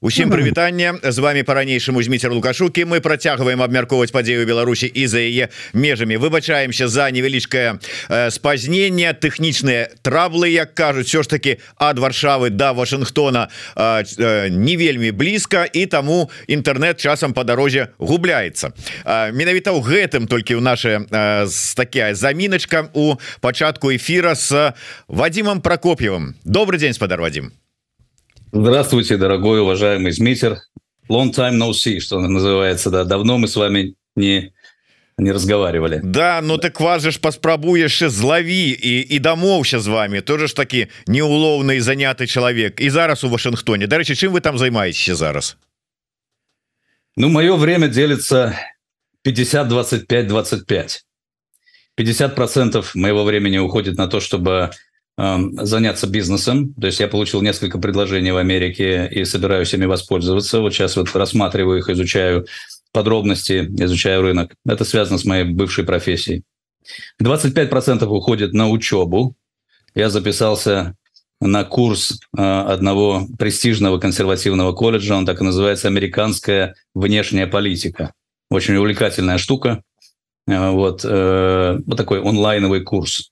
усім прывітання з вами по-ранейшаму зміцер лукашукі мы працягваем абмяркоўваць падзею Беларусі і за яе межамі. Выбачаемся за невялічкае спазнение тэхнічныя траблы Як кажуць. Все ж таки ад варшавы до Вашынгтона не вельмі блізка і таму інтэрнет часам по дарозе губляецца. Менавіта ў гэтым толькі ў наше такая заміначка у пачатку эфира с Вадимом Прокопьевым добрый день спадар Вадим Здравствуйте, дорогой, уважаемый Змитер. Long time no see, что называется. Да, давно мы с вами не не разговаривали Да ну так вас же ж паспрабуеш злаві і і дамоўся з вами тоже ж таки неулоўны заняты чалавек і зараз у Вашынгтоне Дарэчы чым вы там займаетеся зараз Ну мое время делится 50 25 25 50 процентов моего времени уходит на то чтобы заняться бизнесом. То есть я получил несколько предложений в Америке и собираюсь ими воспользоваться. Вот сейчас вот рассматриваю их, изучаю подробности, изучаю рынок. Это связано с моей бывшей профессией. 25% уходит на учебу. Я записался на курс одного престижного консервативного колледжа. Он так и называется «Американская внешняя политика». Очень увлекательная штука. Вот, вот такой онлайновый курс.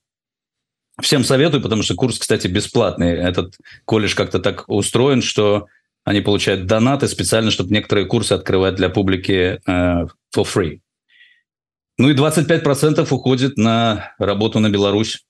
Всем советую, потому что курс, кстати, бесплатный. Этот колледж как-то так устроен, что они получают донаты специально, чтобы некоторые курсы открывать для публики э, for free. Ну и 25% уходит на работу на Беларусь.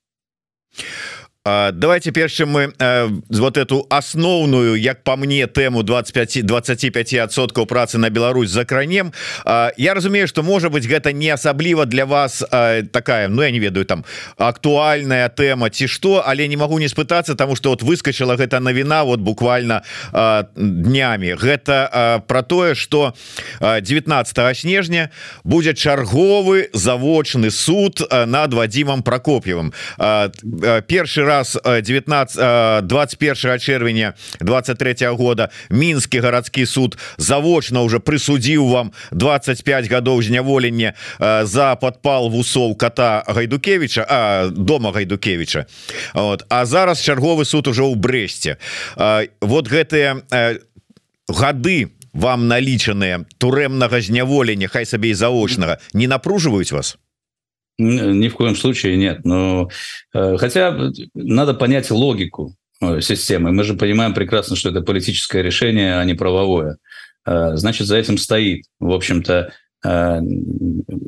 Давайте першым мы э, вот эту асноўную як по мне тэму 25 25соткаў працы на Беларусь закранем э, Я разумею что можа быть гэта не асабліва для вас э, такая Ну я не ведаю там актуальная тэма ці что але не могу не спытацца тому что вот выскочыла гэта навіна вот буквально э, днями. Гэта э, про тое что 19 снежня будзе чарговы завочны суд над Вадимом Прокоп'евым э, першы раз раз 19 21 чэрвеня 23 -го года. Мінскі гарадскі суд завочна уже прысудзіў вам 25 гадоў зняволення за подпал вусоў кота гайдукевича а дома гайдукевича. Вот. А зараз чарговы суд уже ў брэсце вот гэтыя гады вам налічаныя турэмнага зняволення хай сабе і заочнага. Не напружваюць вас Ни в коем случае нет. Но э, хотя надо понять логику э, системы. Мы же понимаем прекрасно, что это политическое решение, а не правовое. Э, значит, за этим стоит, в общем-то,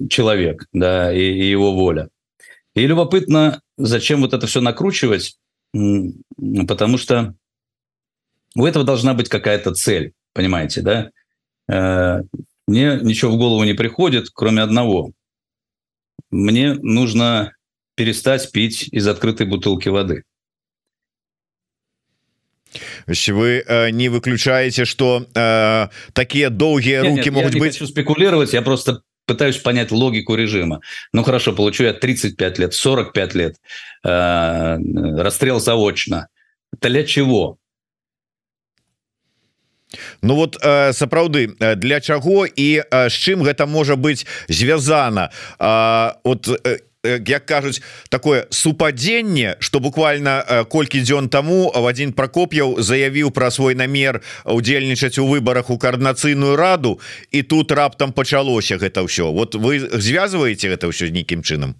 человек, да, и, и его воля. И любопытно, зачем вот это все накручивать, потому что у этого должна быть какая-то цель, понимаете, да? Мне ничего в голову не приходит, кроме одного мне нужно перестать пить из открытой бутылки воды. Если вы э, не выключаете, что э, такие долгие нет, руки нет, могут я быть... хочу спекулировать, я просто пытаюсь понять логику режима. Ну хорошо, получу я 35 лет, 45 лет, э, расстрел заочно. Для чего? Ну вот э, сапраўды э, для чаго і з э, чым гэта можа быць звязана? От як кажуць такое супадзенне что буквально колькі дзён тому Вадзін Прокоп'яў заявіў пра свой намер удзельнічаць у выборах у коорднацыйную раду і тут раптам пачалося гэта ўсё. Вот вы звязваеце гэта ўсё з нейкім чынам?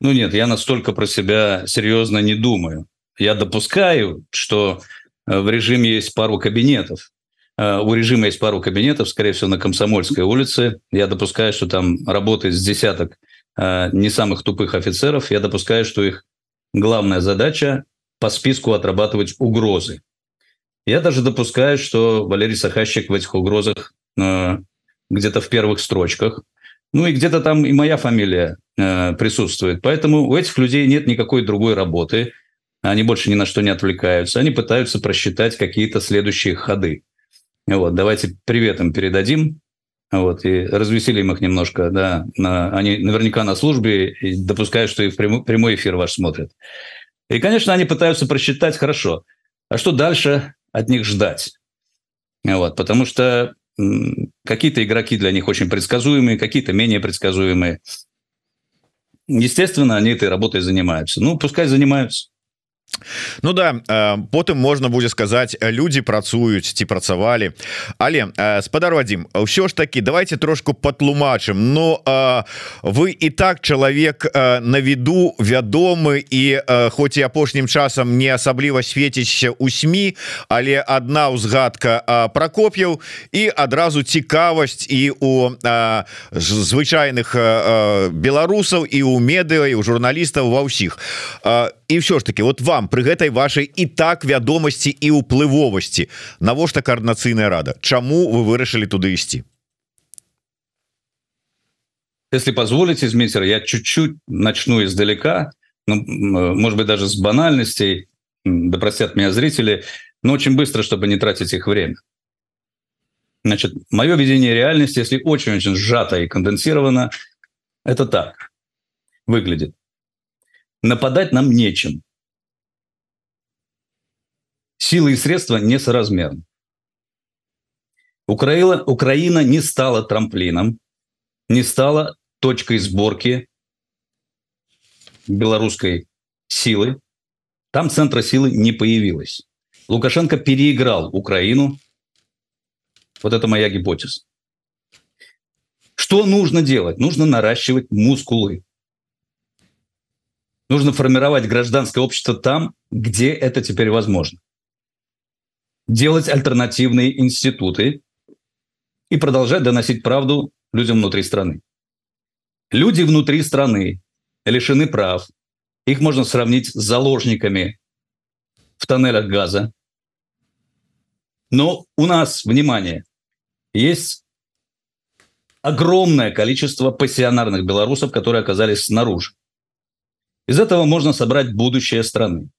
Ну нет я настолько про себя серьезно не думаю. Я допускаю что у Э, в режиме есть пару кабинетов. Э, у режима есть пару кабинетов, скорее всего, на Комсомольской улице. Я допускаю, что там работает с десяток э, не самых тупых офицеров. Я допускаю, что их главная задача по списку отрабатывать угрозы. Я даже допускаю, что Валерий Сахащик в этих угрозах где-то в первых строчках. Ну и где-то там и моя фамилия присутствует. Поэтому у этих людей нет никакой другой работы – они больше ни на что не отвлекаются, они пытаются просчитать какие-то следующие ходы. Вот, давайте привет им передадим, вот, и развеселим их немножко, да, они наверняка на службе, и допускаю, что и в прямой эфир ваш смотрят. И, конечно, они пытаются просчитать хорошо, а что дальше от них ждать? Вот, потому что какие-то игроки для них очень предсказуемые, какие-то менее предсказуемые. Естественно, они этой работой занимаются. Ну, пускай занимаются. Ну да потым можна будзе сказаць люди працуюць ці працавалі але спадар Вадим ўсё ж таки давайте трошку патлумачым. Но вы і так чалавек на виду вядомы і хоць і апошнім часам не асабліва свеціць у сМ але одна ўзгадка прокоп'яў і адразу цікавасць і у звычайных беларусаў і у медыа і у журналістаў ва ўсіх. І все ж таки вот вам при гэтай вашай і так вядомасці і уплывовасці навошта коорднацыйная рада Чаму вы вырашылі туды ісці если позволите Дмитрий я чуть-чуть начну издалека ну, может быть даже с банальностей да простят меня зрители но очень быстро чтобы не тратить их время значит мое видение реальности если очень-очень сжато и конденсировано это так выглядит нападать нам нечем. Силы и средства несоразмерны. Украина, Украина не стала трамплином, не стала точкой сборки белорусской силы. Там центра силы не появилось. Лукашенко переиграл Украину. Вот это моя гипотеза. Что нужно делать? Нужно наращивать мускулы. Нужно формировать гражданское общество там, где это теперь возможно. Делать альтернативные институты и продолжать доносить правду людям внутри страны. Люди внутри страны лишены прав. Их можно сравнить с заложниками в тоннелях газа. Но у нас, внимание, есть огромное количество пассионарных белорусов, которые оказались снаружи. Из этого можно собрать будущее страны.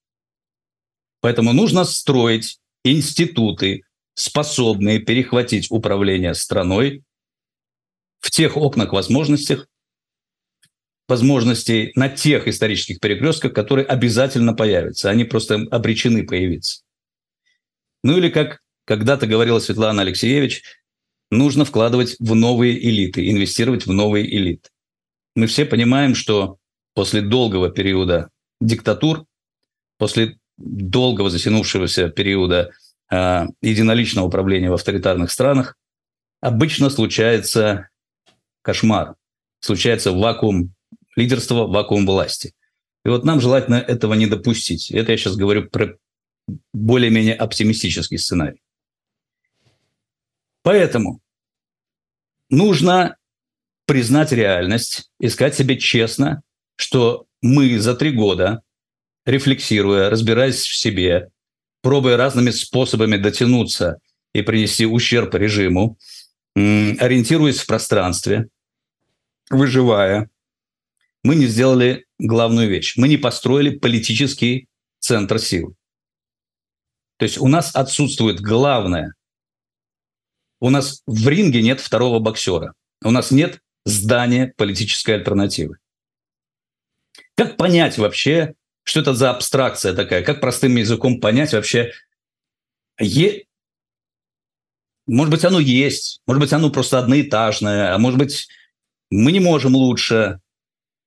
Поэтому нужно строить институты, способные перехватить управление страной в тех окнах возможностях, возможностей на тех исторических перекрестках, которые обязательно появятся. Они просто обречены появиться. Ну или как когда-то говорила Светлана Алексеевич, нужно вкладывать в новые элиты, инвестировать в новые элиты. Мы все понимаем, что после долгого периода диктатур, после долгого затянувшегося периода э, единоличного управления в авторитарных странах, обычно случается кошмар, случается вакуум лидерства, вакуум власти. И вот нам желательно этого не допустить. Это я сейчас говорю про более-менее оптимистический сценарий. Поэтому нужно признать реальность, искать себе честно что мы за три года, рефлексируя, разбираясь в себе, пробуя разными способами дотянуться и принести ущерб режиму, ориентируясь в пространстве, выживая, мы не сделали главную вещь. Мы не построили политический центр сил. То есть у нас отсутствует главное. У нас в ринге нет второго боксера. У нас нет здания политической альтернативы. Как понять вообще, что это за абстракция такая? Как простым языком понять вообще, е... может быть, оно есть, может быть, оно просто одноэтажное, а может быть, мы не можем лучше.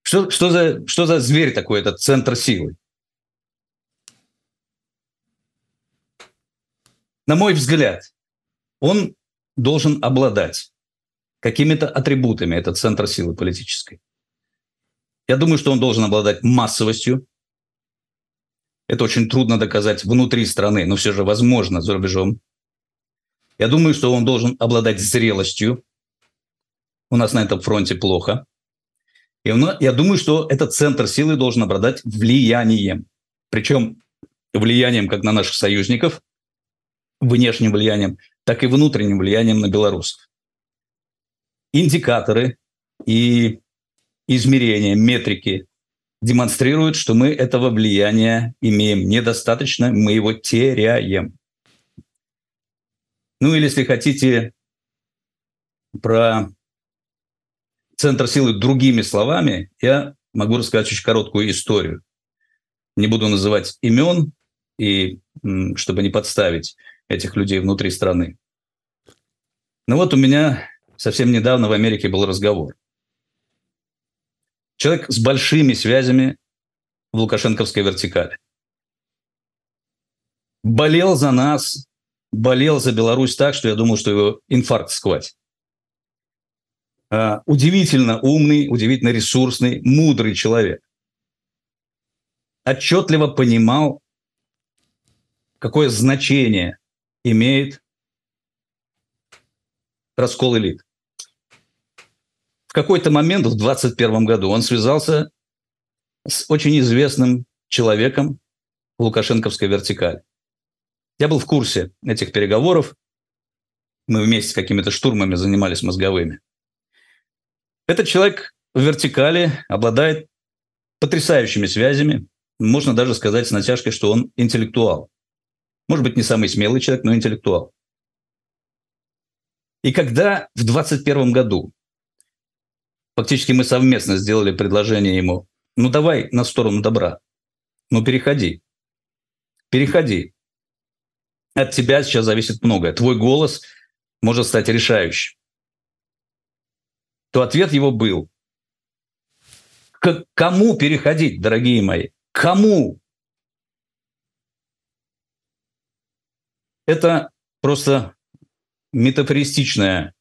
Что, что, за, что за зверь такой этот центр силы? На мой взгляд, он должен обладать какими-то атрибутами, этот центр силы политической. Я думаю, что он должен обладать массовостью. Это очень трудно доказать внутри страны, но все же возможно за рубежом. Я думаю, что он должен обладать зрелостью. У нас на этом фронте плохо. И я думаю, что этот центр силы должен обладать влиянием. Причем влиянием как на наших союзников, внешним влиянием, так и внутренним влиянием на белорусов. Индикаторы и измерения, метрики демонстрируют, что мы этого влияния имеем недостаточно, мы его теряем. Ну или, если хотите, про центр силы другими словами, я могу рассказать очень короткую историю. Не буду называть имен, и чтобы не подставить этих людей внутри страны. Ну вот у меня совсем недавно в Америке был разговор – человек с большими связями в лукашенковской вертикали. болел за нас, болел за Беларусь так, что я думал, что его инфаркт схватит. А, удивительно умный, удивительно ресурсный, мудрый человек. Отчетливо понимал, какое значение имеет раскол элит. Какой-то момент, в 2021 году, он связался с очень известным человеком в Лукашенковской вертикали. Я был в курсе этих переговоров. Мы вместе с какими-то штурмами занимались мозговыми. Этот человек в вертикали обладает потрясающими связями. Можно даже сказать с натяжкой, что он интеллектуал. Может быть, не самый смелый человек, но интеллектуал. И когда в 2021 году фактически мы совместно сделали предложение ему, ну давай на сторону добра, ну переходи, переходи. От тебя сейчас зависит многое. Твой голос может стать решающим. То ответ его был. К кому переходить, дорогие мои? Кому? Это просто метафористичная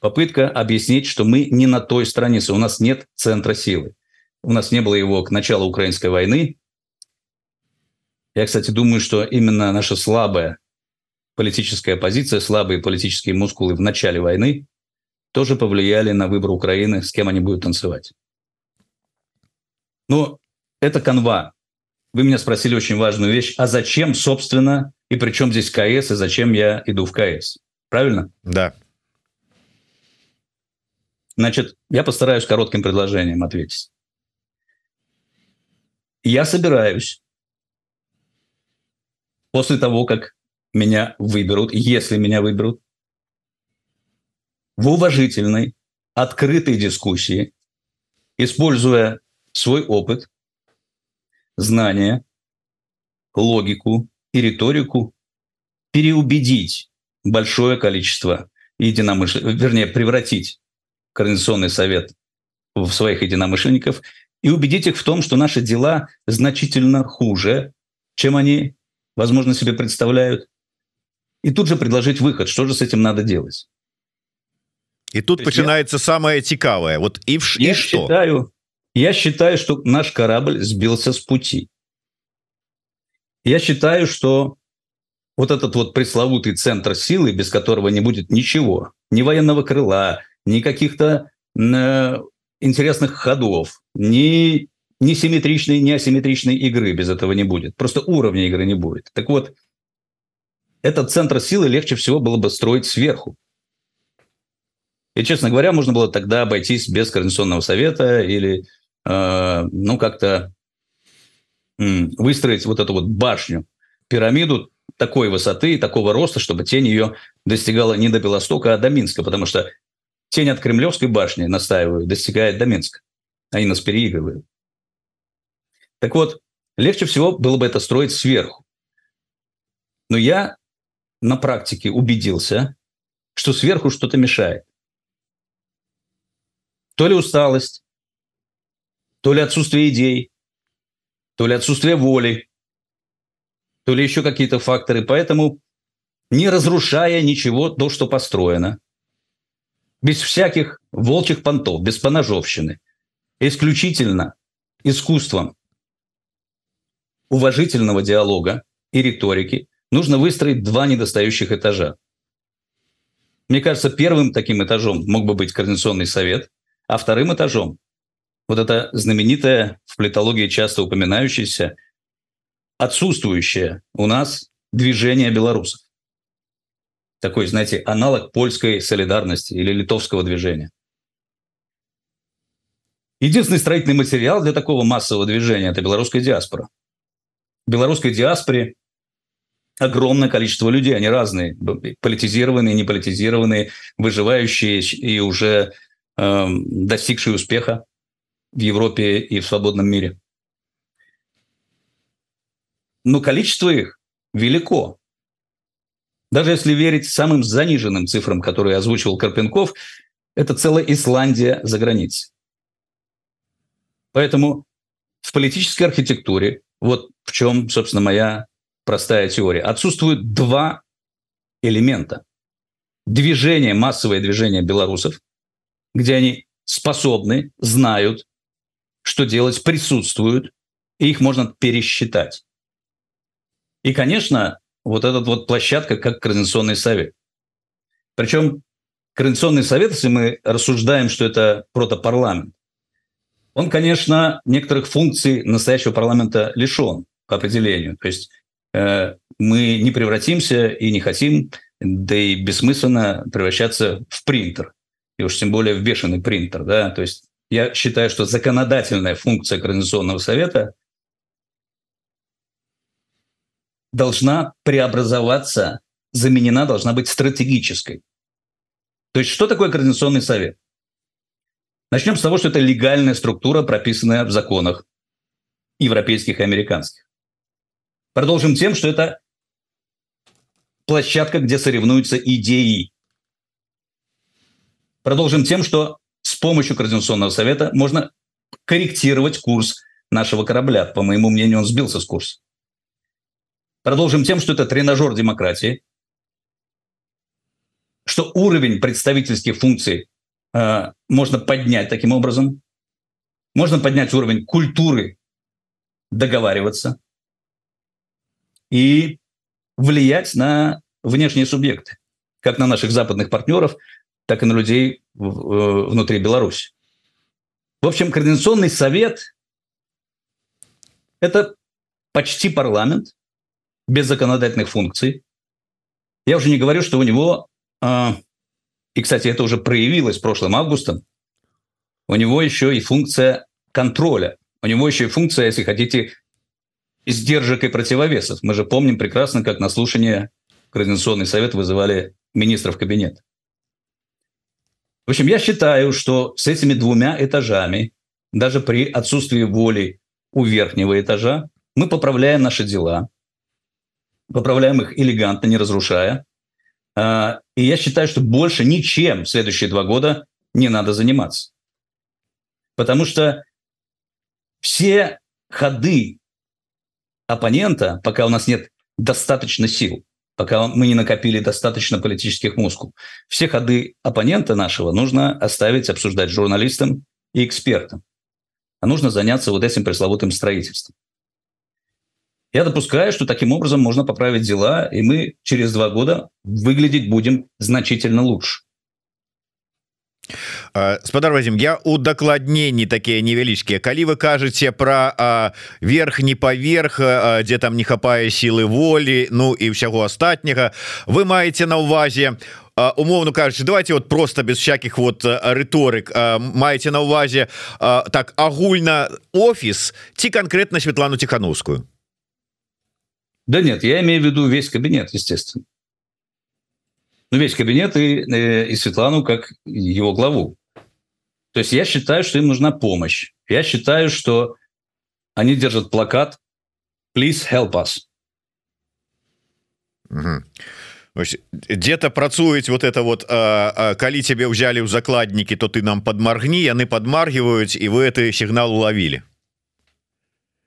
попытка объяснить, что мы не на той странице, у нас нет центра силы. У нас не было его к началу украинской войны. Я, кстати, думаю, что именно наша слабая политическая позиция, слабые политические мускулы в начале войны тоже повлияли на выбор Украины, с кем они будут танцевать. Но это канва. Вы меня спросили очень важную вещь. А зачем, собственно, и при чем здесь КС, и зачем я иду в КС? Правильно? Да. Значит, я постараюсь коротким предложением ответить. Я собираюсь после того, как меня выберут, если меня выберут, в уважительной, открытой дискуссии, используя свой опыт, знания, логику и риторику, переубедить большое количество единомышленников, вернее, превратить Координационный совет в своих единомышленников и убедить их в том, что наши дела значительно хуже, чем они, возможно, себе представляют, и тут же предложить выход, что же с этим надо делать. И тут начинается я... самое цікавое. Вот и, в... я и что? Считаю, я считаю, что наш корабль сбился с пути. Я считаю, что вот этот вот пресловутый центр силы, без которого не будет ничего, ни военного крыла, ни каких-то э, интересных ходов, ни, ни симметричной, ни асимметричной игры без этого не будет. Просто уровня игры не будет. Так вот, этот центр силы легче всего было бы строить сверху. И, честно говоря, можно было тогда обойтись без Координационного совета или, э, ну, как-то э, выстроить вот эту вот башню, пирамиду такой высоты и такого роста, чтобы тень ее достигала не до Белостока, а до Минска, потому что тень от Кремлевской башни, настаиваю, достигает до Минска. Они нас переигрывают. Так вот, легче всего было бы это строить сверху. Но я на практике убедился, что сверху что-то мешает. То ли усталость, то ли отсутствие идей, то ли отсутствие воли, то ли еще какие-то факторы. Поэтому, не разрушая ничего, то, что построено, без всяких волчьих понтов, без поножовщины, исключительно искусством уважительного диалога и риторики нужно выстроить два недостающих этажа. Мне кажется, первым таким этажом мог бы быть Координационный совет, а вторым этажом вот это знаменитое, в политологии часто упоминающееся, отсутствующее у нас движение белорусов. Такой, знаете, аналог польской солидарности или литовского движения. Единственный строительный материал для такого массового движения – это белорусская диаспора. В белорусской диаспоре огромное количество людей, они разные, политизированные, неполитизированные, выживающие и уже Эм, достигшие успеха в Европе и в свободном мире. Но количество их велико. Даже если верить самым заниженным цифрам, которые озвучивал Карпенков, это целая Исландия за границей. Поэтому в политической архитектуре, вот в чем, собственно, моя простая теория. Отсутствуют два элемента. Движение, массовое движение белорусов, где они способны, знают, что делать, присутствуют, и их можно пересчитать. И, конечно, вот эта вот площадка как Координационный совет. Причем Координационный совет, если мы рассуждаем, что это протопарламент, он, конечно, некоторых функций настоящего парламента лишен по определению. То есть э, мы не превратимся и не хотим, да и бессмысленно превращаться в принтер. И уж тем более в бешеный принтер. Да? То есть я считаю, что законодательная функция Координационного совета должна преобразоваться, заменена должна быть стратегической. То есть что такое Координационный совет? Начнем с того, что это легальная структура, прописанная в законах европейских и американских. Продолжим тем, что это площадка, где соревнуются идеи. Продолжим тем, что с помощью Координационного совета можно корректировать курс нашего корабля. По моему мнению, он сбился с курса. Продолжим тем, что это тренажер демократии, что уровень представительских функций Э, можно поднять таким образом. Можно поднять уровень культуры договариваться и влиять на внешние субъекты, как на наших западных партнеров, так и на людей э, внутри Беларуси. В общем, Координационный совет – это почти парламент без законодательных функций. Я уже не говорю, что у него э, и, кстати, это уже проявилось прошлым августом, у него еще и функция контроля. У него еще и функция, если хотите, сдержек и противовесов. Мы же помним прекрасно, как на слушание Координационный совет вызывали министров кабинета. В общем, я считаю, что с этими двумя этажами, даже при отсутствии воли у верхнего этажа, мы поправляем наши дела, поправляем их элегантно, не разрушая, а, и я считаю, что больше ничем в следующие два года не надо заниматься. Потому что все ходы оппонента, пока у нас нет достаточно сил, пока мы не накопили достаточно политических мускул, все ходы оппонента нашего нужно оставить обсуждать журналистам и экспертам. А нужно заняться вот этим пресловутым строительством. Я допускаю, что таким образом можно поправить дела, и мы через два года выглядеть будем значительно лучше. спадар возім я удакладненні такія невялічкія калі вы кажаце про верхні паверх дзе там не хапае сілы волі Ну і ўсяго астатняга вы маеце на увазе умоўно кажучы давайте вот просто без всяких вот рыторык маеце на увазе так агульна офіс ці конкретно Светлану тихохановскую Да нет, я имею в виду весь кабинет, естественно. Ну, весь кабинет и, э, и Светлану как его главу. То есть я считаю, что им нужна помощь. Я считаю, что они держат плакат «Please help us». Угу. где-то працуюць вот это вот а, а, калі тебе ўзялі ў закладнікі то ты нам подмаргні яны подмаргиваюць і вы это сигнал уловили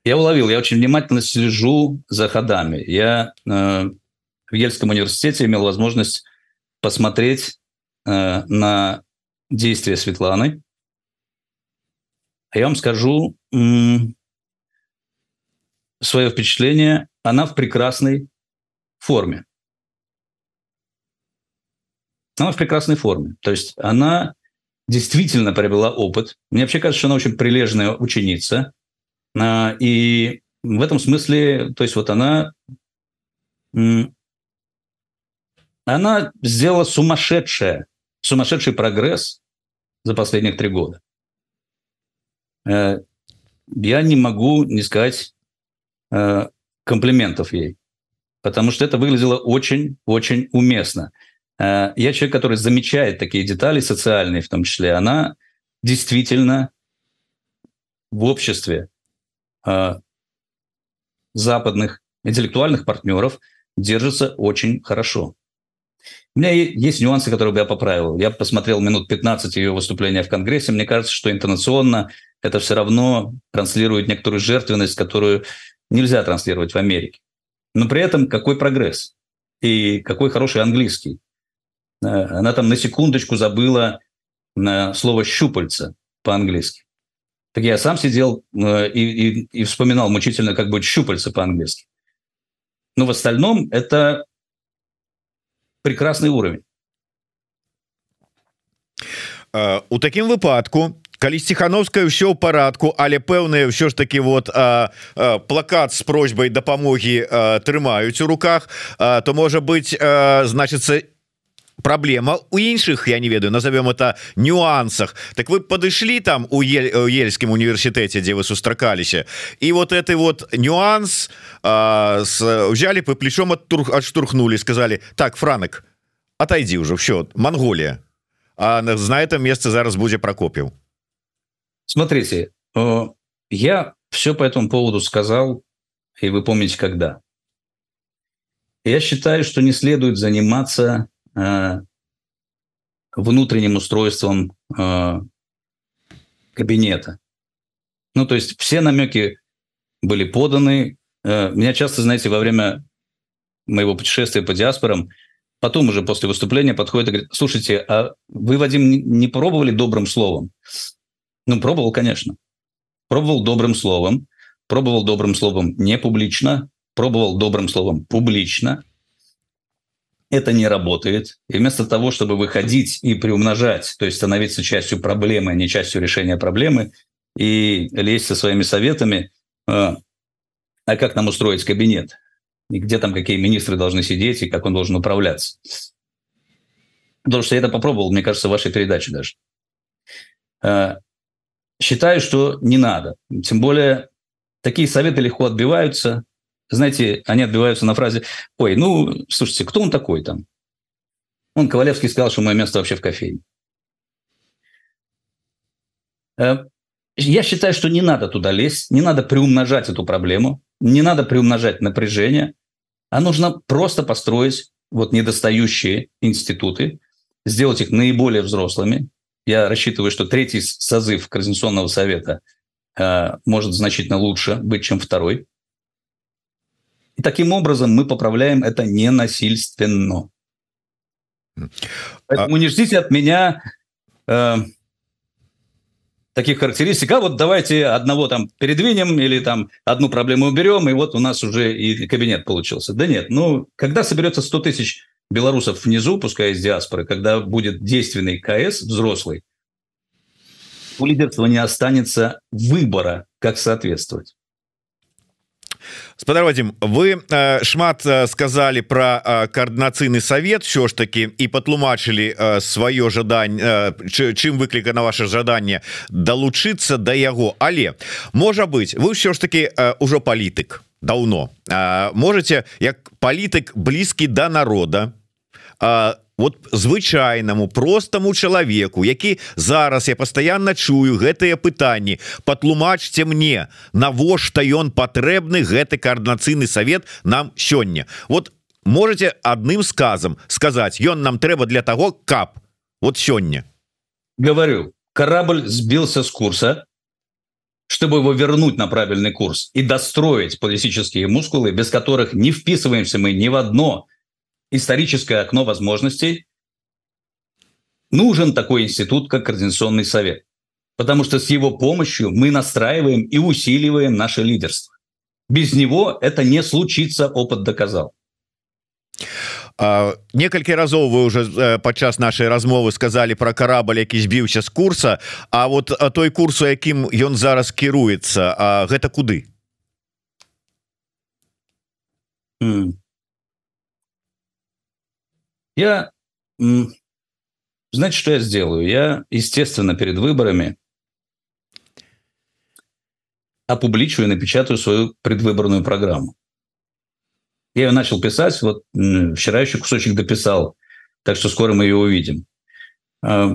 я уловил, я очень внимательно слежу за ходами. Я э, в Ельском университете имел возможность посмотреть э, на действия Светланы. А я вам скажу э, свое впечатление. Она в прекрасной форме. Она в прекрасной форме. То есть она действительно приобрела опыт. Мне вообще кажется, что она очень прилежная ученица. А, и в этом смысле, то есть вот она, она сделала сумасшедшее, сумасшедший прогресс за последних три года. Э, я не могу не сказать э, комплиментов ей, потому что это выглядело очень-очень уместно. Э, я человек, который замечает такие детали социальные в том числе. Она действительно в обществе западных интеллектуальных партнеров держится очень хорошо. У меня есть нюансы, которые бы я поправил. Я посмотрел минут 15 ее выступления в Конгрессе. Мне кажется, что интонационно это все равно транслирует некоторую жертвенность, которую нельзя транслировать в Америке. Но при этом какой прогресс и какой хороший английский. Э, она там на секундочку забыла на слово «щупальца» по-английски. Так я сам сидел э, и, и, и вспоминал мучительно, как будет щупальца по-английски. Но в остальном это прекрасный уровень. У такім выпадку калі сціхановская ўсё ў парадку але пэўныя ўсё ж таки вот а, а, плакат с просьбай дапамогі трымаюць у руках а, то можа быть значится проблема у іншых я не ведаю назовем это нюансах так вы подышлі там у ельскім універсітэце дзе вы сустракаліся і вот этой вот нюанс а, с взяли по плечом от тур отштурхнули сказали так франок отойди уже все Монголия а на этом место зараз будзе прокопіў смотрите я все по этому поводу сказал и вы помните когда я считаю что не следует заниматься Э, внутренним устройством э, кабинета. Ну, то есть все намеки были поданы. Э, меня часто, знаете, во время моего путешествия по диаспорам, потом уже после выступления подходит и говорит, слушайте, а вы, Вадим, не пробовали добрым словом? Ну, пробовал, конечно. Пробовал добрым словом, пробовал добрым словом не публично, пробовал добрым словом публично – это не работает. И вместо того, чтобы выходить и приумножать, то есть становиться частью проблемы, а не частью решения проблемы, и лезть со своими советами, а, а как нам устроить кабинет, и где там какие министры должны сидеть, и как он должен управляться. Потому что я это попробовал, мне кажется, в вашей передаче даже. А, считаю, что не надо. Тем более, такие советы легко отбиваются, знаете, они отбиваются на фразе «Ой, ну, слушайте, кто он такой там?» Он, Ковалевский, сказал, что мое место вообще в кофейне. Э, я считаю, что не надо туда лезть, не надо приумножать эту проблему, не надо приумножать напряжение, а нужно просто построить вот недостающие институты, сделать их наиболее взрослыми. Я рассчитываю, что третий созыв Координационного совета э, может значительно лучше быть, чем второй. И таким образом мы поправляем это ненасильственно. Поэтому а... не ждите от меня э, таких характеристик. А вот давайте одного там передвинем или там одну проблему уберем, и вот у нас уже и кабинет получился. Да нет, ну, когда соберется 100 тысяч белорусов внизу, пускай из диаспоры, когда будет действенный КС взрослый, у лидерства не останется выбора, как соответствовать. Спадар Вадим вы э, шмат э, сказали про э, коорднацыйны совет що ж таки і патлумачылі сваё жадань чым выклікана ваше жаданне далучыцца да яго але можа быть вы ўсё ж таки ўжо палітык даўно можете як палітык блізкі да народа вот звычайнаму простаму чалавеку які зараз я постоянно чую гэтыя пытанні. Патлумачце мне навошта ён патрэбны гэты коорднацыйны совет нам сёння. Вот можете адным сказам сказать ён нам трэба для того кап вот сёння говорю корабль сбился с курса чтобы его вернуть на правильный курс и достроить политические мускулы без которых не вписываемся мы ни в одно историческое окно возможностей, нужен такой институт, как Координационный совет. Потому что с его помощью мы настраиваем и усиливаем наше лидерство. Без него это не случится, опыт доказал. некалькі разоў вы уже э, падчас нашай размовы сказали про корабль які збіўся з курса А вот той курсу якім ён зараз кіруецца гэта куды mm. Я, знаете, что я сделаю? Я, естественно, перед выборами опубличу и напечатаю свою предвыборную программу. Я ее начал писать, вот вчера еще кусочек дописал, так что скоро мы ее увидим. А,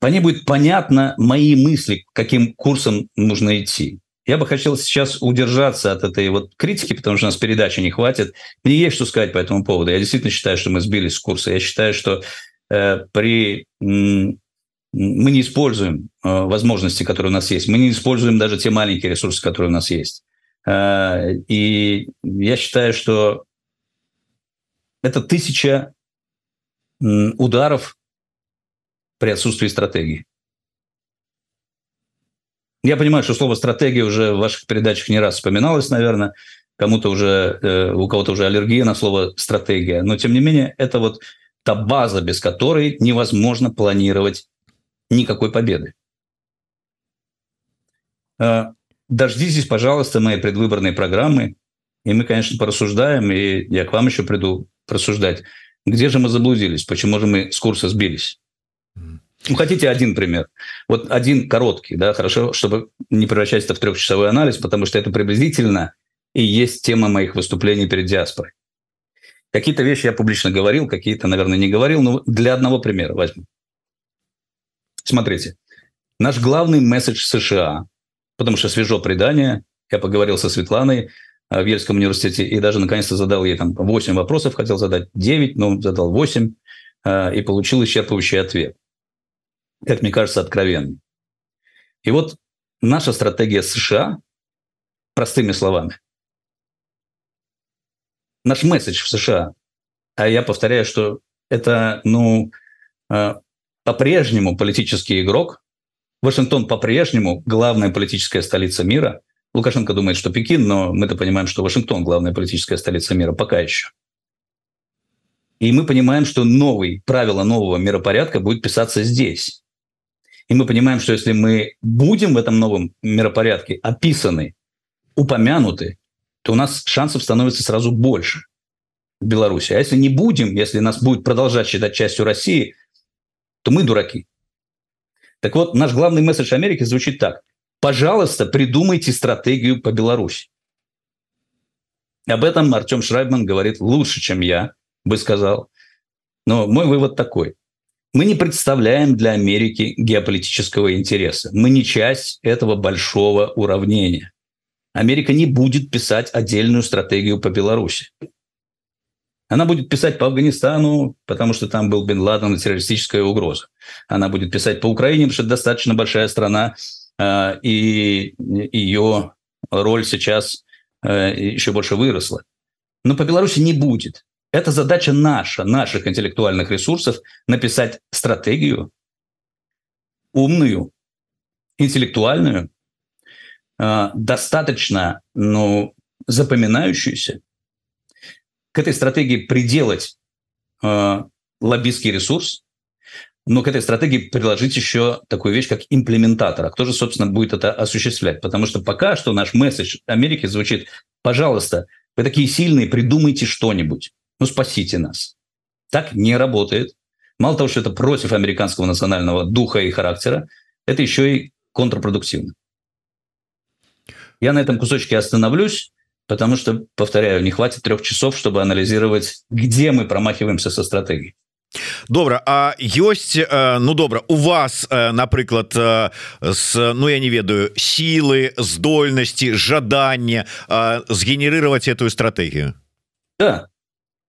по ней будет понятно мои мысли, каким курсом нужно идти. Я бы хотел сейчас удержаться от этой вот критики, потому что у нас передачи не хватит. Мне есть что сказать по этому поводу. Я действительно считаю, что мы сбились с курса. Я считаю, что э, при мы не используем э, возможности, которые у нас есть. Мы не используем даже те маленькие ресурсы, которые у нас есть. Э, и я считаю, что это тысяча ударов при отсутствии стратегии. Я понимаю, что слово «стратегия» уже в ваших передачах не раз вспоминалось, наверное. Кому-то уже, э, у кого-то уже аллергия на слово «стратегия». Но, тем не менее, это вот та база, без которой невозможно планировать никакой победы. Э, дождитесь, пожалуйста, моей предвыборной программы, и мы, конечно, порассуждаем, и я к вам еще приду просуждать. Где же мы заблудились? Почему же мы с курса сбились? Ну, хотите один пример? Вот один короткий, да, хорошо, чтобы не превращать это в трехчасовой анализ, потому что это приблизительно и есть тема моих выступлений перед диаспорой. Какие-то вещи я публично говорил, какие-то, наверное, не говорил, но для одного примера возьму. Смотрите, наш главный месседж США, потому что свежо предание, я поговорил со Светланой э, в Ельском университете и даже наконец-то задал ей там 8 вопросов, хотел задать 9, но задал 8 э, и получил исчерпывающий ответ как мне кажется, откровенный. И вот наша стратегия США, простыми словами, наш месседж в США, а я повторяю, что это, ну, э, по-прежнему политический игрок, Вашингтон по-прежнему главная политическая столица мира. Лукашенко думает, что Пекин, но мы-то понимаем, что Вашингтон главная политическая столица мира пока еще. И мы понимаем, что новый, правила нового миропорядка будет писаться здесь. И мы понимаем, что если мы будем в этом новом миропорядке описаны, упомянуты, то у нас шансов становится сразу больше в Беларуси. А если не будем, если нас будет продолжать считать частью России, то мы дураки. Так вот, наш главный месседж Америки звучит так. Пожалуйста, придумайте стратегию по Беларуси. Об этом Артем Шрайбман говорит лучше, чем я бы сказал. Но мой вывод такой. Мы не представляем для Америки геополитического интереса. Мы не часть этого большого уравнения. Америка не будет писать отдельную стратегию по Беларуси. Она будет писать по Афганистану, потому что там был Бен Ладен и террористическая угроза. Она будет писать по Украине, потому что это достаточно большая страна, а, и ее роль сейчас а, еще больше выросла. Но по Беларуси не будет. Это задача наша, наших интеллектуальных ресурсов, написать стратегию умную, интеллектуальную, э, достаточно ну, запоминающуюся, к этой стратегии приделать э, лоббистский ресурс, но к этой стратегии приложить еще такую вещь, как имплементатор. А кто же, собственно, будет это осуществлять? Потому что пока что наш месседж Америки звучит, пожалуйста, вы такие сильные, придумайте что-нибудь ну спасите нас. Так не работает. Мало того, что это против американского национального духа и характера, это еще и контрпродуктивно. Я на этом кусочке остановлюсь, потому что, повторяю, не хватит трех часов, чтобы анализировать, где мы промахиваемся со стратегией. добра А ёсць ну добра у вас напрыклад с ну я не ведаю силы здольности жадания сгенерировать эту стратегию да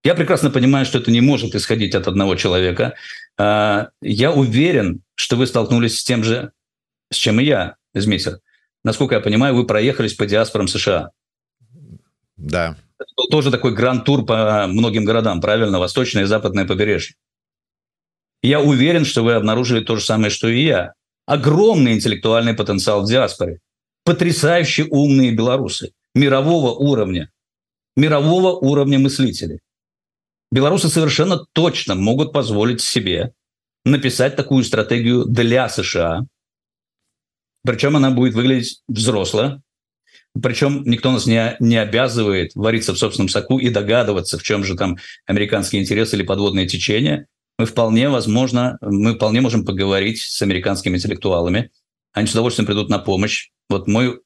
я прекрасно понимаю, что это не может исходить от одного человека. А, я уверен, что вы столкнулись с тем же, с чем и я, Измитер. Насколько я понимаю, вы проехались по диаспорам США. Да. Это был тоже такой гранд-тур по многим городам, правильно? Восточное и западное побережье. Я уверен, что вы обнаружили то же самое, что и я. Огромный интеллектуальный потенциал в диаспоре. Потрясающе умные белорусы. Мирового уровня. Мирового уровня мыслителей белорусы совершенно точно могут позволить себе написать такую стратегию для США. Причем она будет выглядеть взросло. Причем никто нас не, не обязывает вариться в собственном соку и догадываться, в чем же там американские интересы или подводные течения. Мы вполне возможно, мы вполне можем поговорить с американскими интеллектуалами. Они с удовольствием придут на помощь. Вот мой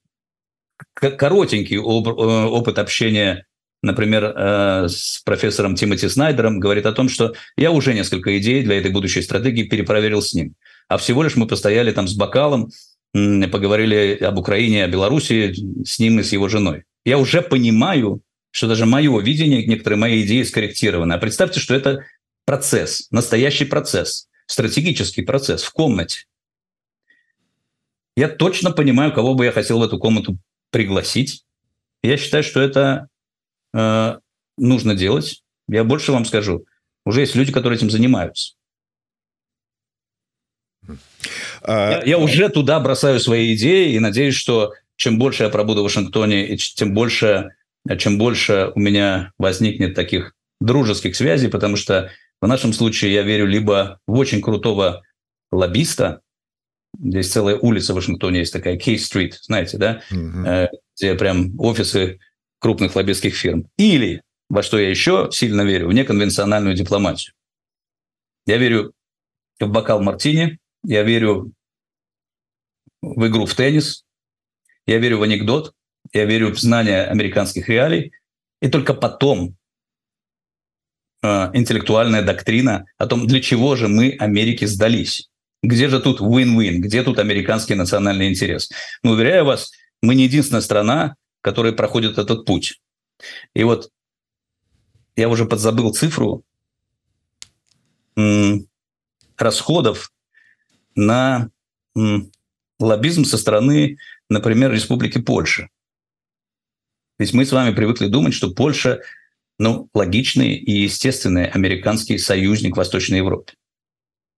коротенький э, опыт общения например, э, с профессором Тимоти Снайдером, говорит о том, что я уже несколько идей для этой будущей стратегии перепроверил с ним. А всего лишь мы постояли там с бокалом, поговорили об Украине, о Беларуси с ним и с его женой. Я уже понимаю, что даже мое видение, некоторые мои идеи скорректированы. А представьте, что это процесс, настоящий процесс, стратегический процесс в комнате. Я точно понимаю, кого бы я хотел в эту комнату пригласить. Я считаю, что это Э, нужно делать. Я больше вам скажу. Уже есть люди, которые этим занимаются. А, я, я уже туда бросаю свои идеи и надеюсь, что чем больше я пробуду в Вашингтоне, и тем больше, чем больше у меня возникнет таких дружеских связей, потому что в нашем случае я верю либо в очень крутого лоббиста, здесь целая улица в Вашингтоне есть такая, Кей-стрит, знаете, да, mm-hmm. где прям офисы крупных лоббистских фирм. Или, во что я еще сильно верю, в неконвенциональную дипломатию. Я верю в бокал мартини, я верю в игру в теннис, я верю в анекдот, я верю в знание американских реалий, и только потом э, интеллектуальная доктрина о том, для чего же мы Америке сдались. Где же тут win-win, где тут американский национальный интерес? Но, уверяю вас, мы не единственная страна, которая проходит этот путь. И вот я уже подзабыл цифру расходов на лоббизм со стороны, например, Республики Польша. Ведь мы с вами привыкли думать, что Польша ну, логичный и естественный американский союзник в Восточной Европе.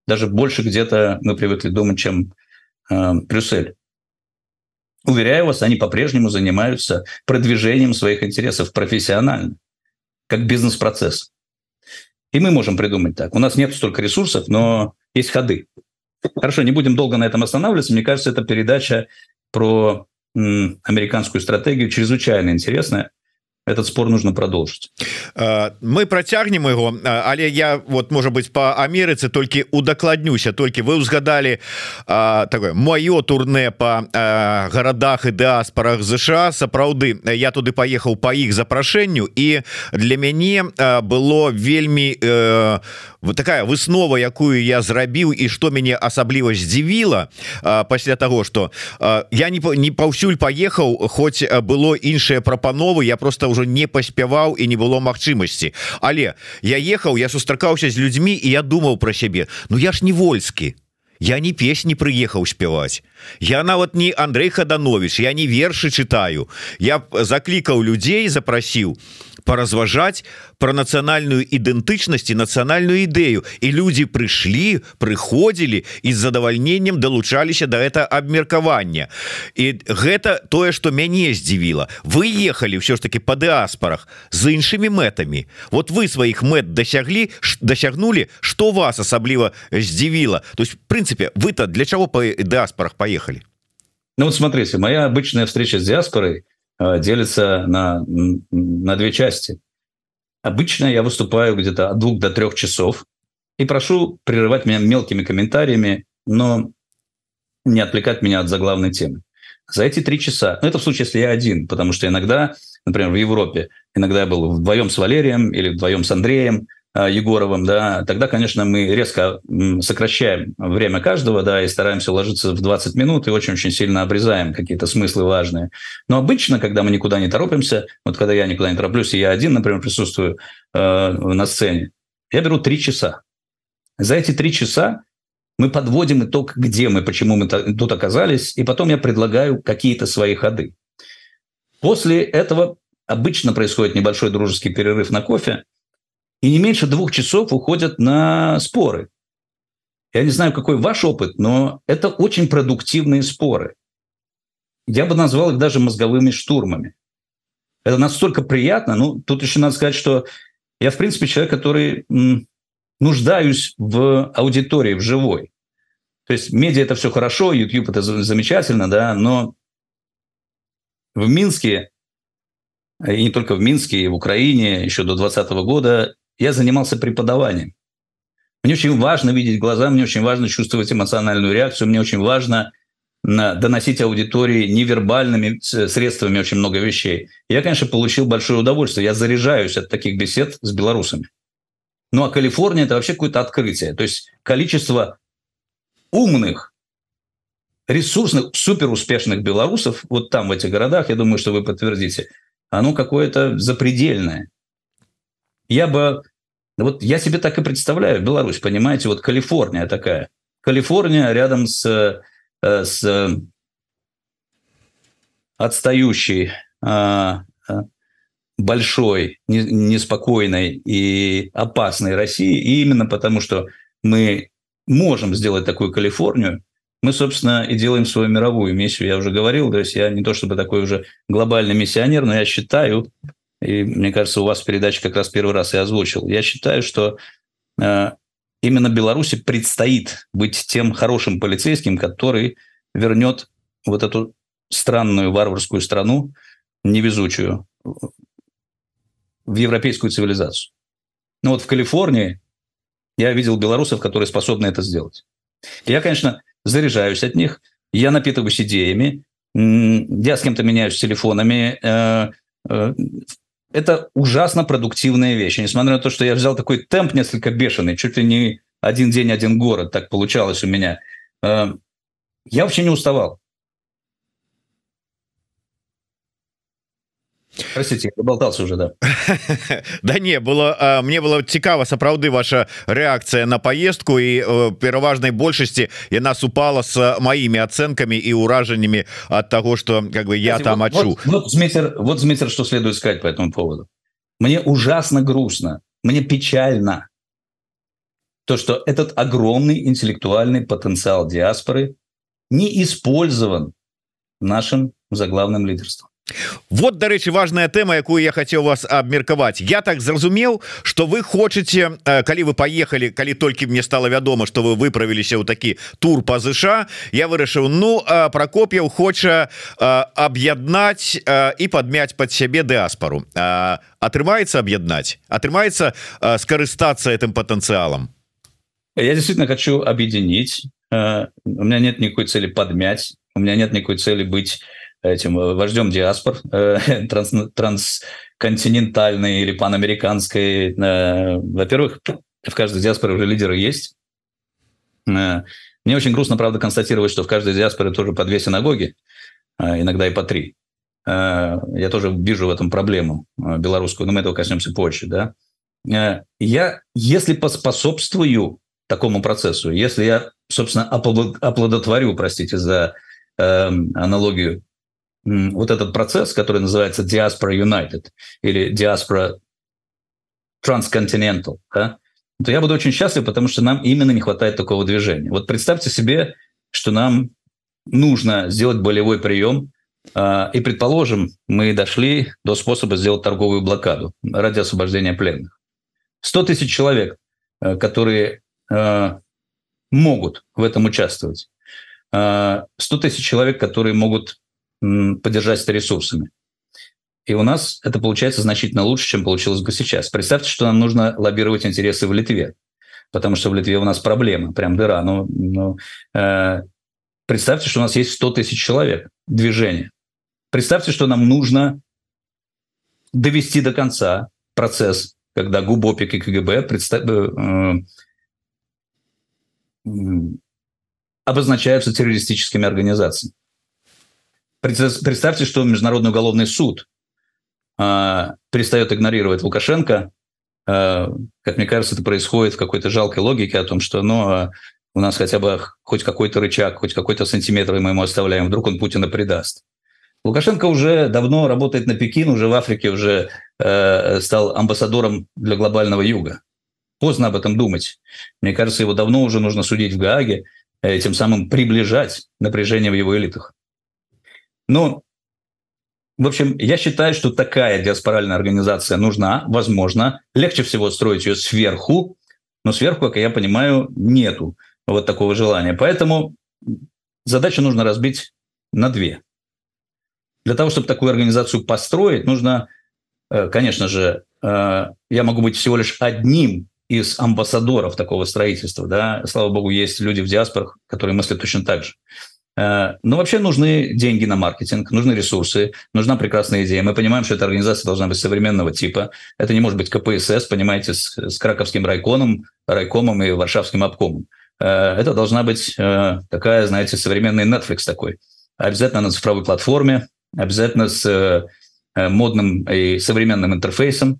Даже больше где-то мы привыкли думать, чем э, Брюссель. Уверяю вас, они по-прежнему занимаются продвижением своих интересов профессионально, как бизнес-процесс. И мы можем придумать так. У нас нет столько ресурсов, но есть ходы. Хорошо, не будем долго на этом останавливаться. Мне кажется, эта передача про американскую стратегию чрезвычайно интересная этот спор нужно продолжить. Мы процягнем его але я вот может быть по Амерыцы только удакладнюся только вы узгадали такое мое турне по городах и диаспорах ЗША сапраўды я туды поехал по іх запрашэнню і для мяне было вельмі вот такая выснова якую я зрабіў і что мяне асабліва здзівіла пасля того что я не не паўсюль поехал хоть было іншыя прапановы я просто уже не паспяваў і не было магчымасці але я ехаў я сустракаўся з людзьмі і я думаў про сябе. Ну я ж не вольскі. Я не песні прыехаў спяваць. Я нават не Андрей хаданович я не вершы читаю я заклікаў людзей запрасіў поразважаць про нацыянальную ідэнтычнасць і нацыянальную ідэю. І люди прыйшлі прыходзілі і з задавальненнем далучаліся до да это абмеркавання. І гэта тое что мяне здзівіла. Вы ехали все ж таки по дыаспорах з іншымі мэтамі. Вот вы сваіх мэт досяглі досягнули что вас асабліва здзівіла? То есть в принципе вы-то для чего по дыаспорах поехали Ну вот смотрите моя обычная встреча с диаспорой э, делится на на две части Обычно я выступаю где-то от двух до трех часов и прошу прерывать меня мелкими комментариями, но не отвлекать меня от заглавной темы. За эти три часа, ну это в случае, если я один, потому что иногда, например, в Европе, иногда я был вдвоем с Валерием или вдвоем с Андреем – Егоровым, да, тогда, конечно, мы резко сокращаем время каждого, да, и стараемся ложиться в 20 минут и очень-очень сильно обрезаем какие-то смыслы важные. Но обычно, когда мы никуда не торопимся, вот когда я никуда не тороплюсь, и я один, например, присутствую э, на сцене, я беру три часа. За эти три часа мы подводим итог, где мы, почему мы тут оказались, и потом я предлагаю какие-то свои ходы. После этого обычно происходит небольшой дружеский перерыв на кофе, и не меньше двух часов уходят на споры. Я не знаю, какой ваш опыт, но это очень продуктивные споры. Я бы назвал их даже мозговыми штурмами. Это настолько приятно. Ну, тут еще надо сказать, что я, в принципе, человек, который нуждаюсь в аудитории, в живой. То есть медиа – это все хорошо, YouTube – это замечательно, да, но в Минске, и не только в Минске, и в Украине еще до 2020 года я занимался преподаванием. Мне очень важно видеть глаза, мне очень важно чувствовать эмоциональную реакцию, мне очень важно доносить аудитории невербальными средствами очень много вещей. Я, конечно, получил большое удовольствие. Я заряжаюсь от таких бесед с белорусами. Ну а Калифорния – это вообще какое-то открытие. То есть количество умных, ресурсных, суперуспешных белорусов вот там, в этих городах, я думаю, что вы подтвердите, оно какое-то запредельное я бы... Вот я себе так и представляю Беларусь, понимаете, вот Калифорния такая. Калифорния рядом с, э, с отстающей а, а, большой, неспокойной и опасной России. И именно потому, что мы можем сделать такую Калифорнию, мы, собственно, и делаем свою мировую миссию. Я уже говорил, то есть я не то чтобы такой уже глобальный миссионер, но я считаю, и мне кажется, у вас в передаче как раз первый раз я озвучил, я считаю, что э, именно Беларуси предстоит быть тем хорошим полицейским, который вернет вот эту странную варварскую страну, невезучую, в европейскую цивилизацию. Ну вот в Калифорнии я видел белорусов, которые способны это сделать. Я, конечно, заряжаюсь от них, я напитываюсь идеями, я с кем-то меняюсь телефонами. Это ужасно продуктивная вещь. несмотря на то, что я взял такой темп несколько бешеный, чуть ли не один день, один город, так получалось у меня, э, я вообще не уставал. Простите, поболтался уже да да не было мне было цікава сапраўды ваша реакция на поездку и пераважнай большасці яна супала с моими оценками и уражаннями от того что как бы я Кстати, там вот, очу вот, вот Змитер, вот Змитер, что следует сказать по этому поводу мне ужасно грустно мне печально то что этот огромный интеллектуальный потенциал диаспоры не использован нашим заглавным лидерством Вот дарэчы важная тэма якую я хотел вас абмеркаваць. Я так зразумеў что вы хочете э, калі вы поехали калі толькі мне стало вядома что вы выправіліся ў такі тур по ЗША я вырашыў Ну Прокоп'яў хоча аб'яднаць і падмяць под сябе дыаспору атрымаецца аб'яднаць? Атрымаецца скарыстацца этим потенциалом я действительно хочу объединить. У меня нет никакой цели подмять. У меня нет никакой цели быть этим э, вождем диаспор э, транс, трансконтинентальной или панамериканской. Э, во-первых, в каждой диаспоре уже лидеры есть. Мне очень грустно, правда, констатировать, что в каждой диаспоре тоже по две синагоги, иногда и по три. Я тоже вижу в этом проблему белорусскую, но мы этого коснемся позже. Да? Я, если поспособствую такому процессу, если я, собственно, оплодотворю, простите за э, аналогию, вот этот процесс, который называется Diaspora United или Diaspora Transcontinental, да, то я буду очень счастлив, потому что нам именно не хватает такого движения. Вот представьте себе, что нам нужно сделать болевой прием, э, и, предположим, мы дошли до способа сделать торговую блокаду ради освобождения пленных. 100 тысяч человек, э, которые э, могут в этом участвовать. 100 тысяч человек, которые могут поддержать это ресурсами. И у нас это получается значительно лучше, чем получилось бы сейчас. Представьте, что нам нужно лоббировать интересы в Литве, потому что в Литве у нас проблема, прям дыра. Ну, ну, э, представьте, что у нас есть 100 тысяч человек, движение. Представьте, что нам нужно довести до конца процесс, когда ГУБОПИК и КГБ представ... э, обозначаются террористическими организациями. Представьте, что Международный уголовный суд э, перестает игнорировать Лукашенко. Э, как мне кажется, это происходит в какой-то жалкой логике о том, что ну, э, у нас хотя бы хоть какой-то рычаг, хоть какой-то сантиметр мы ему оставляем, вдруг он Путина предаст. Лукашенко уже давно работает на Пекин, уже в Африке уже э, стал амбассадором для глобального юга. Поздно об этом думать. Мне кажется, его давно уже нужно судить в Гааге, э, тем самым приближать напряжение в его элитах. Ну, в общем, я считаю, что такая диаспоральная организация нужна, возможно. Легче всего строить ее сверху, но сверху, как я понимаю, нету вот такого желания. Поэтому задачу нужно разбить на две. Для того, чтобы такую организацию построить, нужно, э, конечно же, э, я могу быть всего лишь одним из амбассадоров такого строительства. Да? Слава богу, есть люди в диаспорах, которые мыслят точно так же. Э, Но ну, вообще нужны деньги на маркетинг, нужны ресурсы, нужна прекрасная идея. Мы понимаем, что эта организация должна быть современного типа. Это не может быть КПСС, понимаете, с, с Краковским райконом, райкомом и Варшавским обкомом. Э, это должна быть э, такая, знаете, современный Netflix такой. Обязательно на цифровой платформе, обязательно с модным и современным интерфейсом.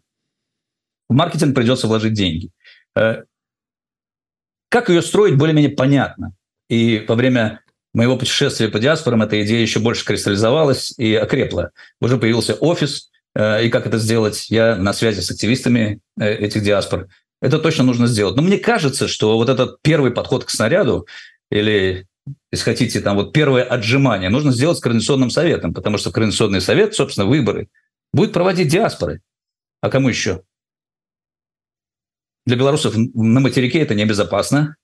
В маркетинг придется вложить деньги. Как ее строить, более-менее понятно. И во время моего путешествия по диаспорам эта идея еще больше кристаллизовалась и окрепла. Уже появился офис, э, и как это сделать. Я на связи с активистами э, этих диаспор. Это точно нужно сделать. Но мне кажется, что вот этот первый подход к снаряду или если хотите, там вот первое отжимание нужно сделать с Координационным советом, потому что Координационный совет, собственно, выборы будет проводить диаспоры. А кому еще? Для белорусов на материке это небезопасно.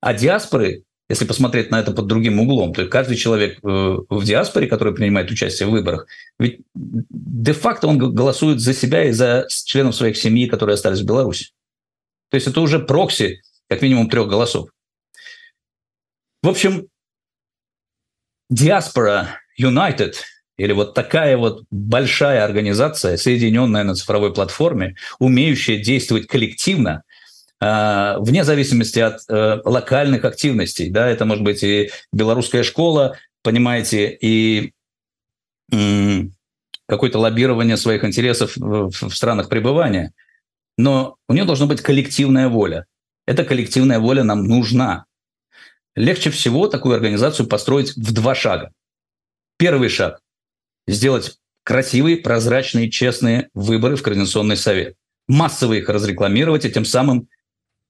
А диаспоры, если посмотреть на это под другим углом, то каждый человек э, в диаспоре, который принимает участие в выборах, ведь де-факто он голосует за себя и за членов своих семьи, которые остались в Беларуси. То есть это уже прокси, как минимум трех голосов. В общем, диаспора United или вот такая вот большая организация, соединенная на цифровой платформе, умеющая действовать коллективно, вне зависимости от э, локальных активностей. Да, это может быть и белорусская школа, понимаете, и какое-то лоббирование своих интересов в странах пребывания. Но у нее должна быть коллективная воля. Эта коллективная воля нам нужна. Легче всего такую организацию построить в два шага. Первый шаг сделать красивые, прозрачные, честные выборы в Координационный совет. Массово их разрекламировать и тем самым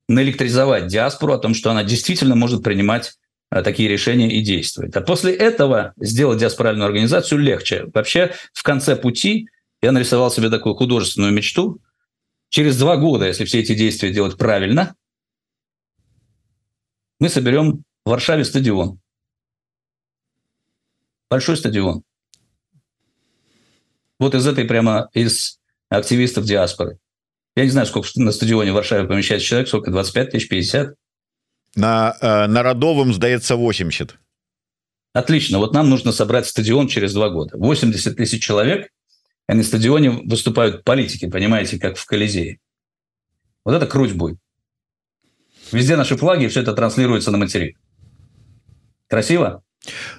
наэлектризовать диаспору о том, что она действительно может принимать а, такие решения и действовать. А после этого сделать диаспоральную организацию легче. Вообще в конце пути я нарисовал себе такую художественную мечту. Через два года, если все эти действия делать правильно, мы соберем в Варшаве стадион. Большой стадион вот из этой прямо, из активистов диаспоры. Я не знаю, сколько на стадионе в Варшаве помещается человек, сколько, 25 тысяч, 50? На э, народовым, сдается, 80. Отлично. Вот нам нужно собрать стадион через два года. 80 тысяч человек, и на стадионе выступают политики, понимаете, как в Колизее. Вот это круть будет. Везде наши флаги, все это транслируется на материк. Красиво?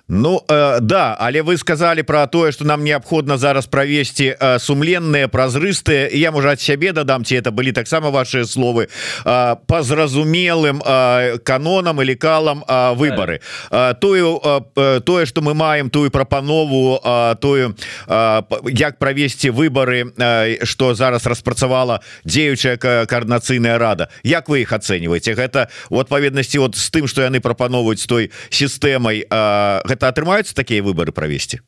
Ну э, да але вы сказали про тое что нам неабходна зараз правесці э, сумленные празрыстыя. Я можа от сябе дадам ці это былі таксама ваши словы э, по зразумелым э, канонам или калам э, выборы э, тую э, тое что мы маем тую прапанову э, тую э, як правесці выборы э, что зараз распрацавала дзеючая коорднацыйная рада. Як вы их оцениваете гэта у адпаведнасці вот с тым что яны прапановваюць той сістэмай э, гэта атрымаюцца такія выборы провести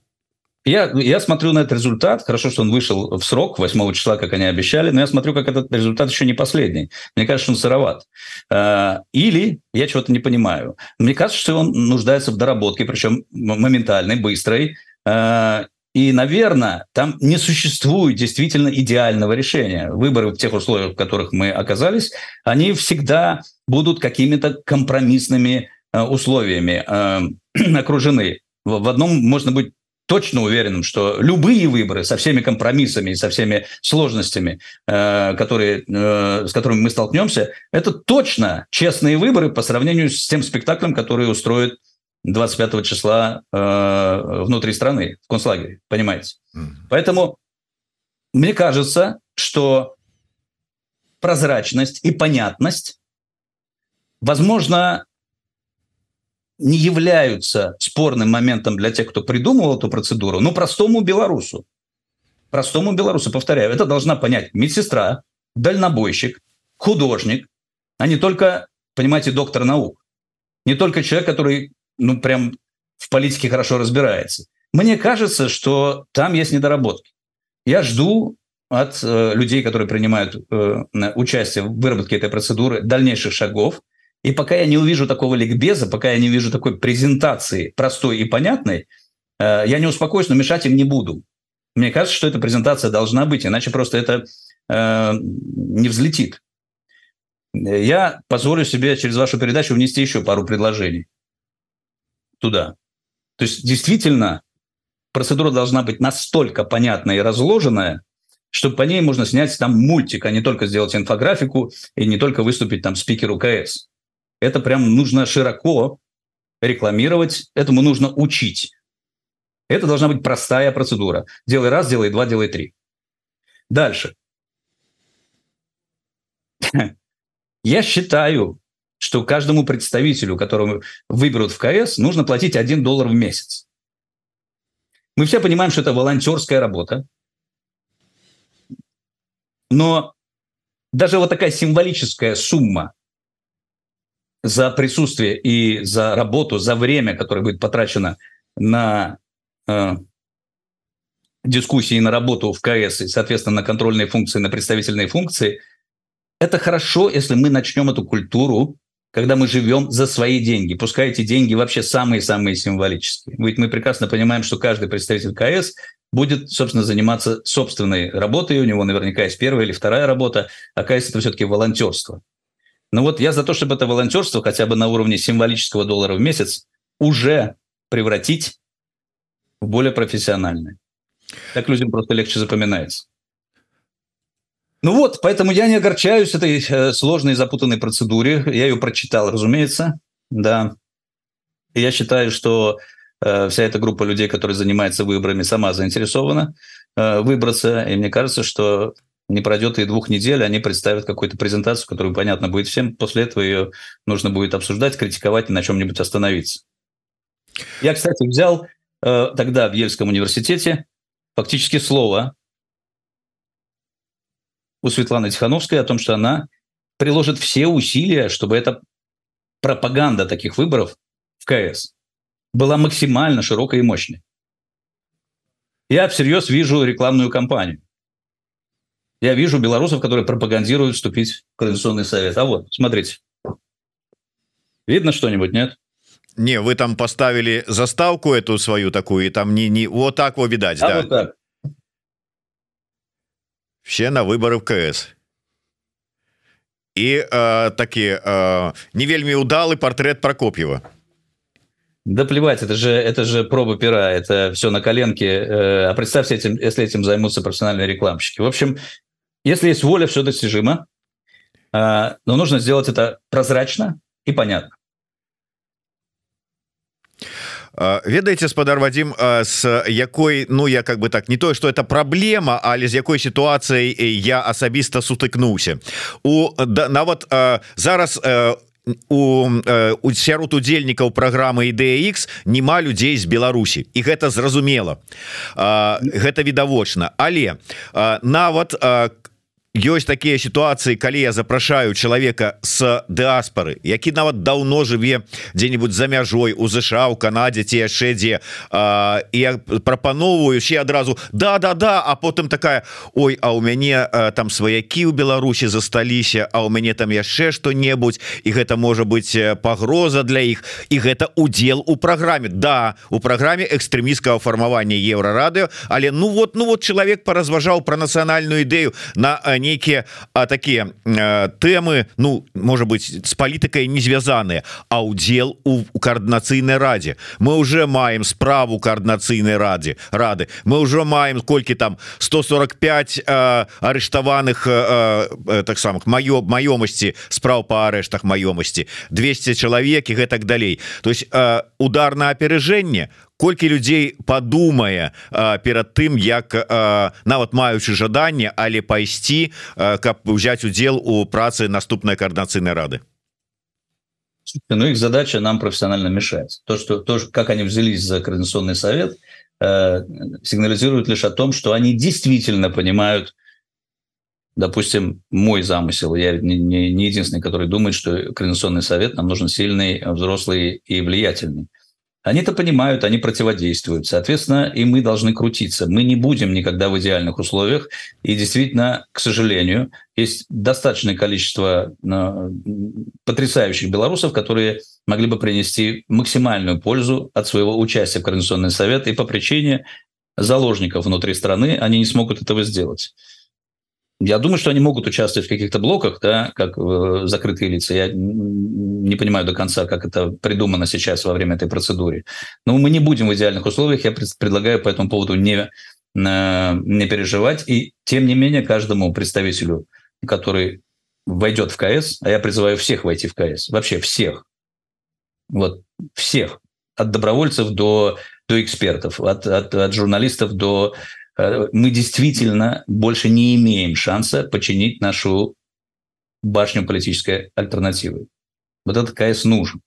я я смотрю на этот результат. Хорошо что он вышел в срок 8 числа как они обещали но я смотрю как этот результат еще не последний. Мне кажется он сыроват. А, или я чего-то не понимаю. Мне кажется что он нуждается в доработке причем моментальной быстрой. А, и, наверное, там не существует действительно идеального решения. Выборы в тех условиях, в которых мы оказались, они всегда будут какими-то компромиссными условиями э, окружены. В одном можно быть точно уверенным, что любые выборы со всеми компромиссами и со всеми сложностями, э, которые, с которыми мы столкнемся, это точно честные выборы по сравнению с тем спектаклем, который устроит 25 числа внутри страны, в концлагере, понимаете? Mm-hmm. Поэтому мне кажется, что прозрачность и понятность, возможно, не являются спорным моментом для тех, кто придумывал эту процедуру, но простому белорусу. Простому белорусу, повторяю, это должна понять медсестра, дальнобойщик, художник, а не только, понимаете, доктор наук. Не только человек, который, ну, прям в политике хорошо разбирается. Мне кажется, что там есть недоработки. Я жду от э, людей, которые принимают э, участие в выработке этой процедуры, дальнейших шагов – и пока я не увижу такого ликбеза, пока я не вижу такой презентации простой и понятной, э, я не успокоюсь, но мешать им не буду. Мне кажется, что эта презентация должна быть, иначе просто это э, не взлетит. Я позволю себе через вашу передачу внести еще пару предложений туда. То есть действительно процедура должна быть настолько понятная и разложенная, чтобы по ней можно снять там мультик, а не только сделать инфографику и не только выступить там спикеру КС. Это прям нужно широко рекламировать, этому нужно учить. Это должна быть простая процедура. Делай раз, делай два, делай три. Дальше. Я считаю, что каждому представителю, которого выберут в КС, нужно платить 1 доллар в месяц. Мы все понимаем, что это волонтерская работа. Но даже вот такая символическая сумма за присутствие и за работу, за время, которое будет потрачено на э, дискуссии, на работу в КС и, соответственно, на контрольные функции, на представительные функции, это хорошо, если мы начнем эту культуру, когда мы живем за свои деньги. Пускай эти деньги вообще самые-самые символические. Ведь мы прекрасно понимаем, что каждый представитель КС будет, собственно, заниматься собственной работой. У него наверняка есть первая или вторая работа, а КС – это все-таки волонтерство. Но вот я за то, чтобы это волонтерство хотя бы на уровне символического доллара в месяц уже превратить в более профессиональное. Так людям просто легче запоминается. Ну вот, поэтому я не огорчаюсь этой э, сложной и запутанной процедуре. Я ее прочитал, разумеется, да. И я считаю, что э, вся эта группа людей, которая занимается выборами, сама заинтересована э, выбраться. И мне кажется, что не пройдет и двух недель, они представят какую-то презентацию, которую понятно будет всем. После этого ее нужно будет обсуждать, критиковать и на чем-нибудь остановиться. Я, кстати, взял э, тогда в Ельском университете фактически слово у Светланы Тихановской о том, что она приложит все усилия, чтобы эта пропаганда таких выборов в КС была максимально широкой и мощной. Я всерьез вижу рекламную кампанию. Я вижу белорусов, которые пропагандируют вступить в Координационный совет. А вот, смотрите. Видно что-нибудь, нет? Не, вы там поставили заставку эту свою такую, и там не, не вот так вот видать, а да? Вот так. Все на выборы в КС. И э, таки э, не вельмі удалый портрет Прокопьева. Да плевать, это же, это же проба пера, это все на коленке. Э, а представьте, этим, если этим займутся профессиональные рекламщики. В общем, если есть воля, все достижимо, а, но нужно сделать это прозрачно и понятно. А, ведаеце спадар Вадим с якой ну я как бы так не то что это праблема але з якой сітуацыяй я асабіста сутыкнуўся у да, нават зараз у у сярод удзельнікаў праграмы ідэX нема людзей з Беларусі. І гэта зразумела. Гэта відавочна. Але нават как ёсць такія сітуацыі калі я запрашаю чалавека с дыаспары які нават даўно жыве дзе-нибудь за мяжой у ЗША у Канадзе ці яшчэ дзе і я прапановую ще адразу да да да! А потым такая Ой а у мяне а, там сваякі ў Беларусі засталіся а у мяне там яшчэ что-небудзь і гэта можа быть пагроза для іх і гэта удзел у праграме. Да у праграме экстрэміскага фармавання еўрарадыо але ну вот ну вот чалавек паразважаў про нацыянальную ідэю на не нейкія такія тэмы Ну может быть с палітыкай не звязаныя а удзел у коаардынацыйнай радзе мы уже маем справу коаардынацыйнай радзе рады. Мы уже маем колькі там 145 арыштаваных так самых маё маёмасці справ по арыштах маёмасці 200 чалавек і гэтак далей то есть удар на апережэнне колькі людзей падумае перад тым як а, нават маючы жаданне але пайсці каб узять удзел у працы наступной коорднацыйнай рады? Ну их задача нам профессионально мешать. То что тоже как они взялись за координационный совет э, сигнализирует лишь о том что они действительно понимают допустим мой замысел. Я не, не, не единственный который думает что координационный совет нам нужен сильный взрослый и влиятельный они это понимают, они противодействуют. Соответственно, и мы должны крутиться. Мы не будем никогда в идеальных условиях. И действительно, к сожалению, есть достаточное количество э, потрясающих белорусов, которые могли бы принести максимальную пользу от своего участия в Координационный совет. И по причине заложников внутри страны они не смогут этого сделать. Я думаю, что они могут участвовать в каких-то блоках, да, как э, закрытые лица. Я не понимаю до конца, как это придумано сейчас во время этой процедуры. Но мы не будем в идеальных условиях. Я предлагаю по этому поводу не, э, не переживать. И тем не менее, каждому представителю, который войдет в КС, а я призываю всех войти в КС, вообще всех, вот всех, от добровольцев до, до экспертов, от, от, от журналистов до мы действительно больше не имеем шанса починить нашу башню политической альтернативы. Вот этот КС нужен.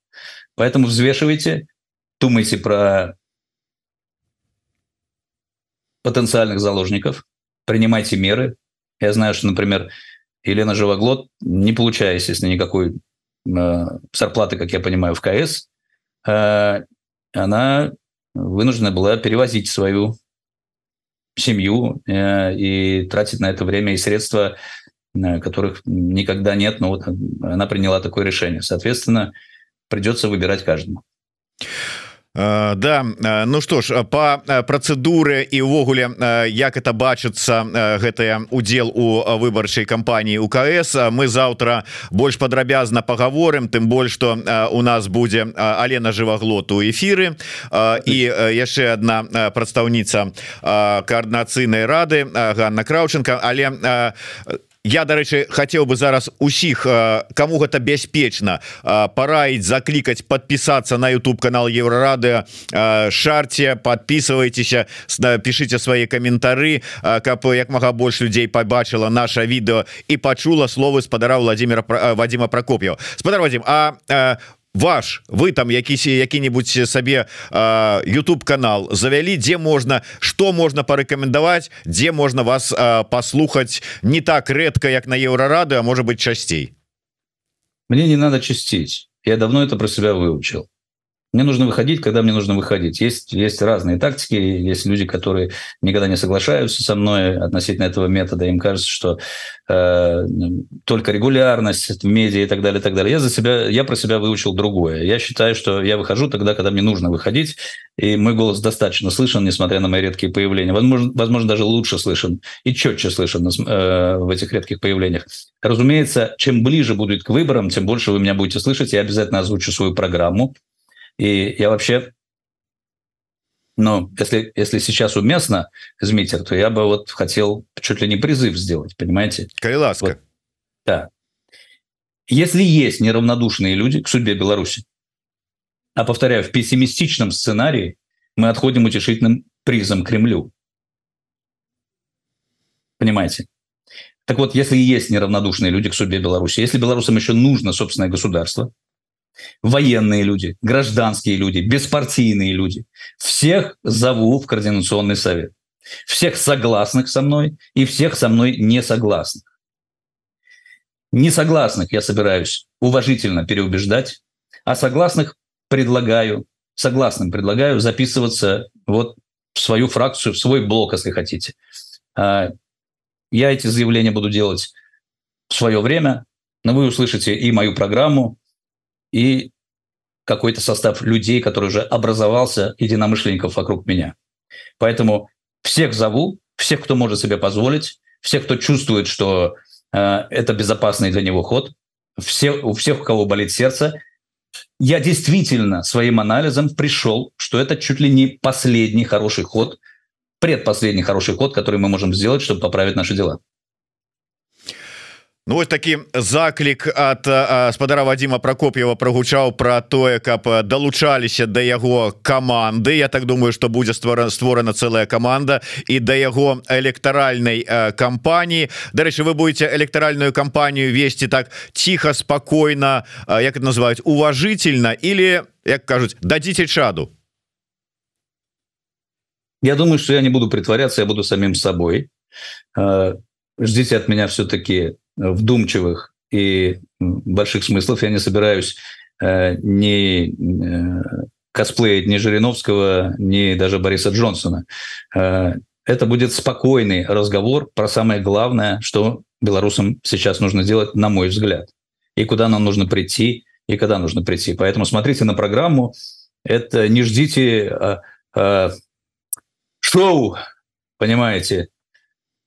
Поэтому взвешивайте, думайте про потенциальных заложников, принимайте меры, Я знаю, что, например, Елена Живоглот, не получая, естественно, никакой э, зарплаты, как я понимаю, в КС, э, она вынуждена была перевозить свою семью э, и тратить на это время и средства, э, которых никогда нет, но вот она приняла такое решение. Соответственно, придется выбирать каждому. Да Ну что ж по працэдуры і увогуле як это бачыцца гэтая удзел у выбарчай кампаніі УКС мы заўтра больш падрабязна паговорым тым больш что у нас будзе Алена жываглоту эфиры і яшчэ одна прадстаўніца коаардынацыйнай рады Ганна краўченко але я дарэчы хотел бы зараз усіх кому гэта бяспечна параіць заклікаць подпісацца на YouTube канал еврорады шарце подписывайтеся пишите свои каментары каб як мага больш людзей побачыла наше відео і пачула словы спадара Владимира Вадима Прокоп'ева спадар Вадим А ваш вы там якісь які-нибудь сабе YouTube канал завялі дзе можна что можна порекомендаваць дзе можна вас послухаць не так редко як на еўрорады а может быть часцей. Мне не надо часціць. Я давно это про себя выучил мне нужно выходить, когда мне нужно выходить. Есть, есть разные тактики, есть люди, которые никогда не соглашаются со мной относительно этого метода. Им кажется, что э, только регулярность в медиа и так далее, и так далее. Я за себя, я про себя выучил другое. Я считаю, что я выхожу тогда, когда мне нужно выходить, и мой голос достаточно слышен, несмотря на мои редкие появления. Возможно, возможно даже лучше слышен и четче слышен э, в этих редких появлениях. Разумеется, чем ближе будет к выборам, тем больше вы меня будете слышать. Я обязательно озвучу свою программу и я вообще, ну, если, если сейчас уместно, Змитер, то я бы вот хотел чуть ли не призыв сделать, понимаете? Кайласка. Вот, да. Если есть неравнодушные люди к судьбе Беларуси, а повторяю, в пессимистичном сценарии мы отходим утешительным призом Кремлю. Понимаете? Так вот, если есть неравнодушные люди к судьбе Беларуси, если белорусам еще нужно собственное государство, военные люди, гражданские люди, беспартийные люди. Всех зову в Координационный совет. Всех согласных со мной и всех со мной не согласных. Несогласных я собираюсь уважительно переубеждать, а согласных предлагаю, согласным предлагаю записываться вот в свою фракцию, в свой блок, если хотите. А, я эти заявления буду делать в свое время, но вы услышите и мою программу, и какой-то состав людей, который уже образовался, единомышленников вокруг меня. Поэтому всех зову, всех, кто может себе позволить, всех, кто чувствует, что э, это безопасный для него ход, все, у всех, у кого болит сердце. Я действительно своим анализом пришел, что это чуть ли не последний хороший ход, предпоследний хороший ход, который мы можем сделать, чтобы поправить наши дела. Ну, ось такі заклік от спадара Вадима Прокоп'ева прогучаў про тое каб далучаліся до яго команды Я так думаю что будзе створана створана целая команда і до яго электаральной кампаніі. Дарэчы вы будете электаральную кампанію вести так тихо спокойно як это называть уважительно или як кажуць дадите чаду? Я думаю что я не буду притворяться я буду самим собой ждите от меня все-таки вдумчивых и больших смыслов. Я не собираюсь э, ни э, косплеить ни Жириновского, ни даже Бориса Джонсона. Э, это будет спокойный разговор про самое главное, что белорусам сейчас нужно делать, на мой взгляд, и куда нам нужно прийти, и когда нужно прийти. Поэтому смотрите на программу. Это не ждите а, а, шоу, понимаете,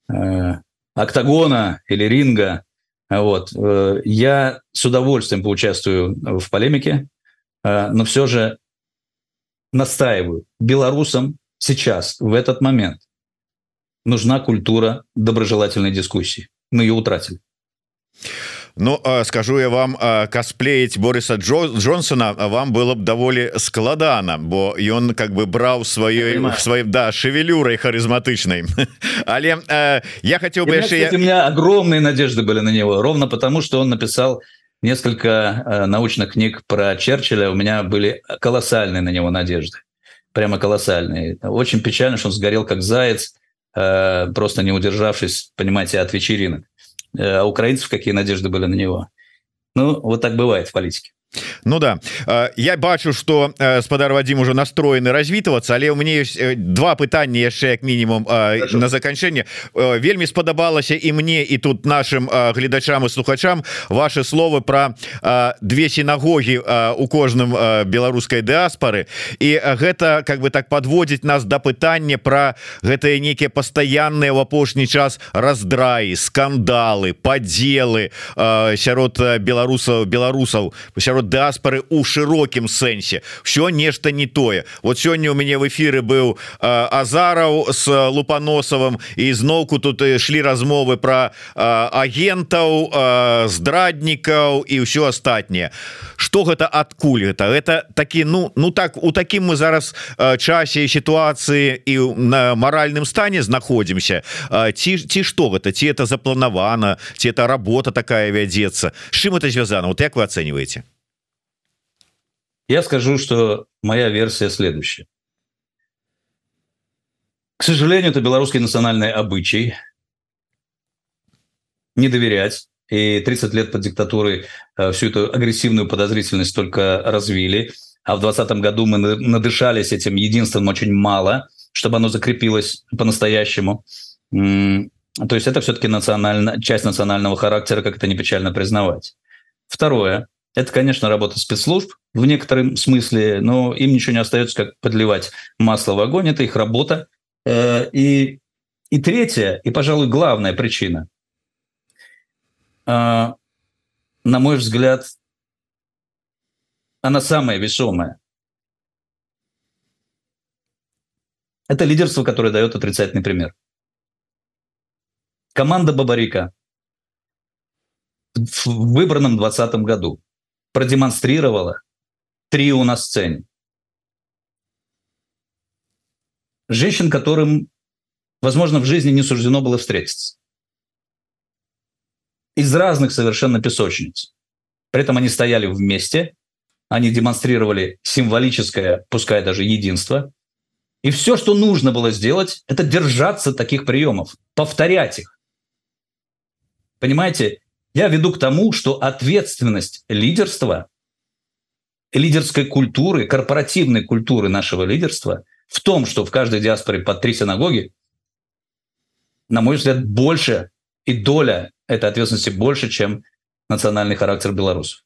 а, октагона или ринга. Вот. Э, я с удовольствием поучаствую в полемике, э, но все же настаиваю, белорусам сейчас, в этот момент, нужна культура доброжелательной дискуссии. Мы ее утратили. Ну скажу я вам косплеить Бориса Джо Джонсона вам было б даволі складана бо ён как бы браў сваёй сваім да шевелюрай харизматычнай але я хотел бы яшчэ у меня огромные надежды были на него ровно потому что он написал несколько научных книг про Черчилля у меня были колоссальные на него надежды прямо колоссальные очень печально что он сгорел как заяц э, просто не удержавшись, понимаете, от вечеринок. Э, а украинцев какие надежды были на него? Ну, вот так бывает в политике. Ну да. Я бачу что спадар Вадим уже настроены развітвацца але у мне есть два пытання яшчэ як мінімум Хорошо. на заканчэнне вельмі спадабалася і мне і тут нашим гледачам і слухачам ваши словы про две сінагогі у кожным беларускай дыаспары і гэта как бы так подводзіць нас до пытання про гэтыя нейкія пастаянныя в апошні час раздраі скандалы подзелы сярод беларусаў беларусаў сярод дыаспоры у широкім сэнсе. Все нешта не тое. Вот сёння у мяне в эфиры быў азараў с лупаносовым і зноўку тут ішлі размовы про агентаў здраднікаў і ўсё астатняе. Что гэта адкуль это это такі ну ну так у таким мы зараз часе ситуации і на маральным стане знаходзімся. Ці ці что гэта? Ці это запланавана? Ці это работа такая вядзецца? Чым это звязано вот як вы оцениваете Я скажу, что моя версия следующая. К сожалению, это белорусский национальный обычай не доверять. И 30 лет под диктатурой э, всю эту агрессивную подозрительность только развили. А в 2020 году мы надышались этим единством очень мало, чтобы оно закрепилось по-настоящему. То есть это все-таки национально, часть национального характера, как это не печально признавать. Второе. Это, конечно, работа спецслужб в некотором смысле, но им ничего не остается, как подливать масло в огонь. Это их работа. Э, и, и третья, и, пожалуй, главная причина, э, на мой взгляд, она самая весомая. Это лидерство, которое дает отрицательный пример. Команда Бабарика в выбранном 2020 году продемонстрировала трио на сцене. Женщин, которым, возможно, в жизни не суждено было встретиться. Из разных совершенно песочниц. При этом они стояли вместе, они демонстрировали символическое, пускай даже единство. И все, что нужно было сделать, это держаться таких приемов, повторять их. Понимаете, я веду к тому, что ответственность лидерства, лидерской культуры, корпоративной культуры нашего лидерства в том, что в каждой диаспоре по три синагоги, на мой взгляд, больше и доля этой ответственности больше, чем национальный характер белорусов.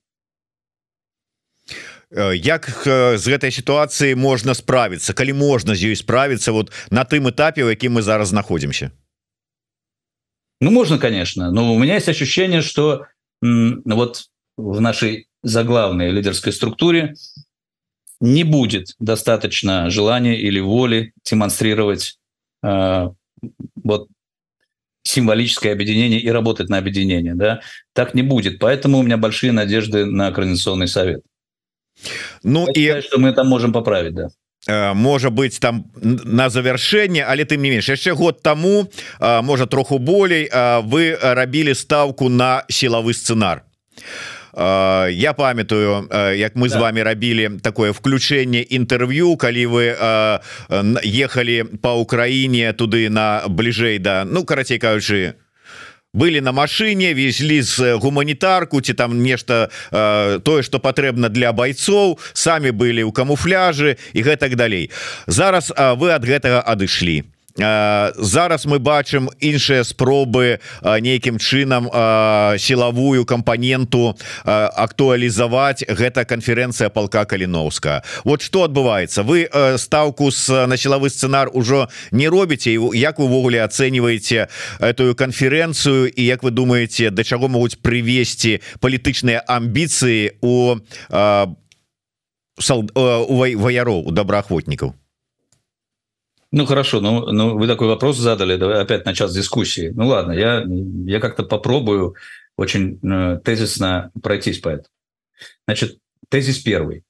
Э, як з гэтай сітуацыі можна справіцца калі можна з ёй справіцца вот на тым этапе у якім мы зараз знаходзімся Ну, можно, конечно, но у меня есть ощущение, что вот в нашей заглавной лидерской структуре не будет достаточно желания или воли демонстрировать э, вот символическое объединение и работать на объединение. Да? Так не будет. Поэтому у меня большие надежды на Координационный совет. Ну Я и считаю, что мы это можем поправить, да. Э, можа быть там на завяршэнне але ты не менш яшчэ год тому э, можа троху болей э, вы рабілі ставку на сілавы сцэнар я памятаю як мы да. з вами рабілі такое включэнне інтэрв'ю калі вы ехалі по Украіне туды на бліжэй да ну карацей кажучы были на машине везли з гуманітарку ці там нешта э, тое что патрэбна для бойцоў самі были у камуфляжы і гэтак далей. Зараз э, вы ад гэтага адышлі зараз мы бачым іншыя спробы нейкім чынам сілавую кампаненту актуалізаваць гэта канферэнцыя палка каліновска вот что адбываецца вы ставку с на сілавы сцэнар ужо не робіце як увогуле ацэньваеце эту канферэнцыю і як вы думаете да чаго могуць прывесці палітычныя амбіцыі у у ваяроў у добраахвотнікаў Ну хорошо, ну, ну вы такой вопрос задали, давай опять на час дискуссии. Ну ладно, я, я как-то попробую очень э, тезисно пройтись по этому. Значит, тезис первый.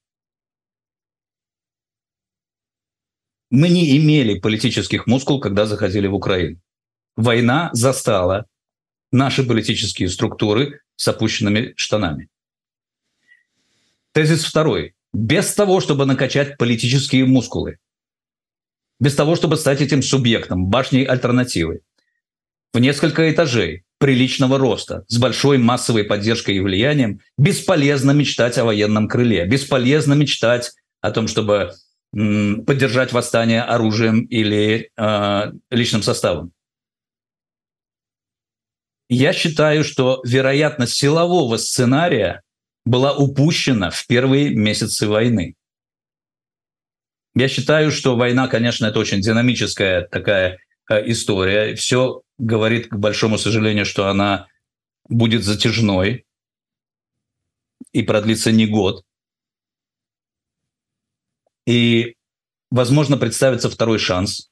Мы не имели политических мускул, когда заходили в Украину. Война застала наши политические структуры с опущенными штанами. Тезис второй. Без того, чтобы накачать политические мускулы – без того, чтобы стать этим субъектом, башней альтернативы, в несколько этажей, приличного роста, с большой массовой поддержкой и влиянием, бесполезно мечтать о военном крыле, бесполезно мечтать о том, чтобы м, поддержать восстание оружием или э, личным составом. Я считаю, что вероятность силового сценария была упущена в первые месяцы войны. Я считаю, что война, конечно, это очень динамическая такая э, история. Все говорит, к большому сожалению, что она будет затяжной и продлится не год. И, возможно, представится второй шанс.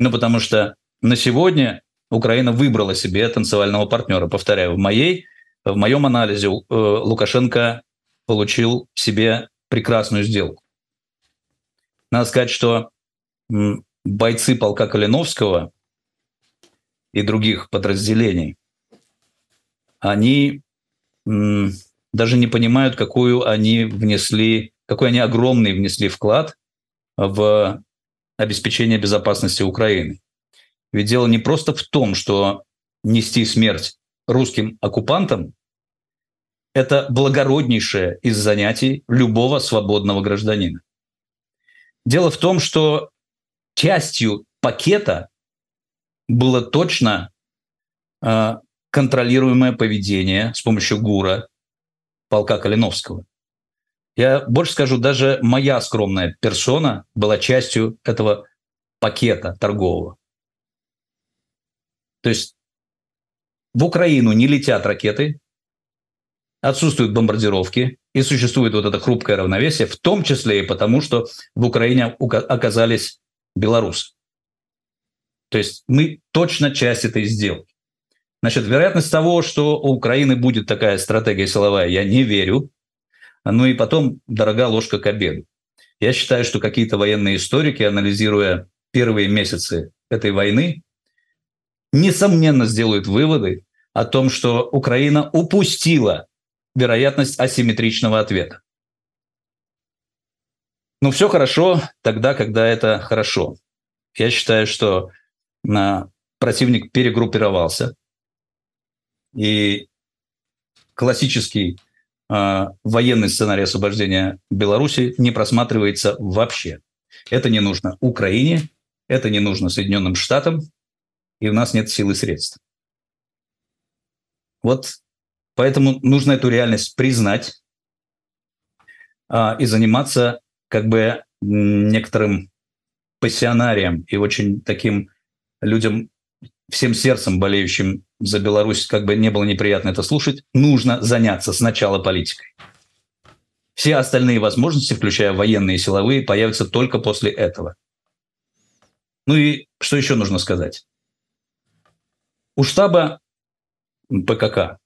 Ну, потому что на сегодня Украина выбрала себе танцевального партнера. Повторяю, в моей, в моем анализе э, Лукашенко получил себе прекрасную сделку. Надо сказать, что бойцы полка Калиновского и других подразделений, они даже не понимают, какую они внесли, какой они огромный внесли вклад в обеспечение безопасности Украины. Ведь дело не просто в том, что нести смерть русским оккупантам – это благороднейшее из занятий любого свободного гражданина. Дело в том, что частью пакета было точно э, контролируемое поведение с помощью ГУРа полка Калиновского. Я больше скажу, даже моя скромная персона была частью этого пакета торгового. То есть в Украину не летят ракеты, отсутствуют бомбардировки, и существует вот это хрупкое равновесие, в том числе и потому, что в Украине оказались белорусы. То есть мы точно часть этой сделки. Значит, вероятность того, что у Украины будет такая стратегия силовая, я не верю. Ну и потом дорога ложка к обеду. Я считаю, что какие-то военные историки, анализируя первые месяцы этой войны, несомненно сделают выводы о том, что Украина упустила вероятность асимметричного ответа. Ну, все хорошо тогда, когда это хорошо. Я считаю, что противник перегруппировался, и классический э, военный сценарий освобождения Беларуси не просматривается вообще. Это не нужно Украине, это не нужно Соединенным Штатам, и у нас нет сил и средств. Вот поэтому нужно эту реальность признать э, и заниматься как бы некоторым пассионарием и очень таким людям всем сердцем болеющим за Беларусь, как бы не было неприятно это слушать, нужно заняться сначала политикой. Все остальные возможности, включая военные и силовые, появятся только после этого. Ну и что еще нужно сказать? У штаба ПКК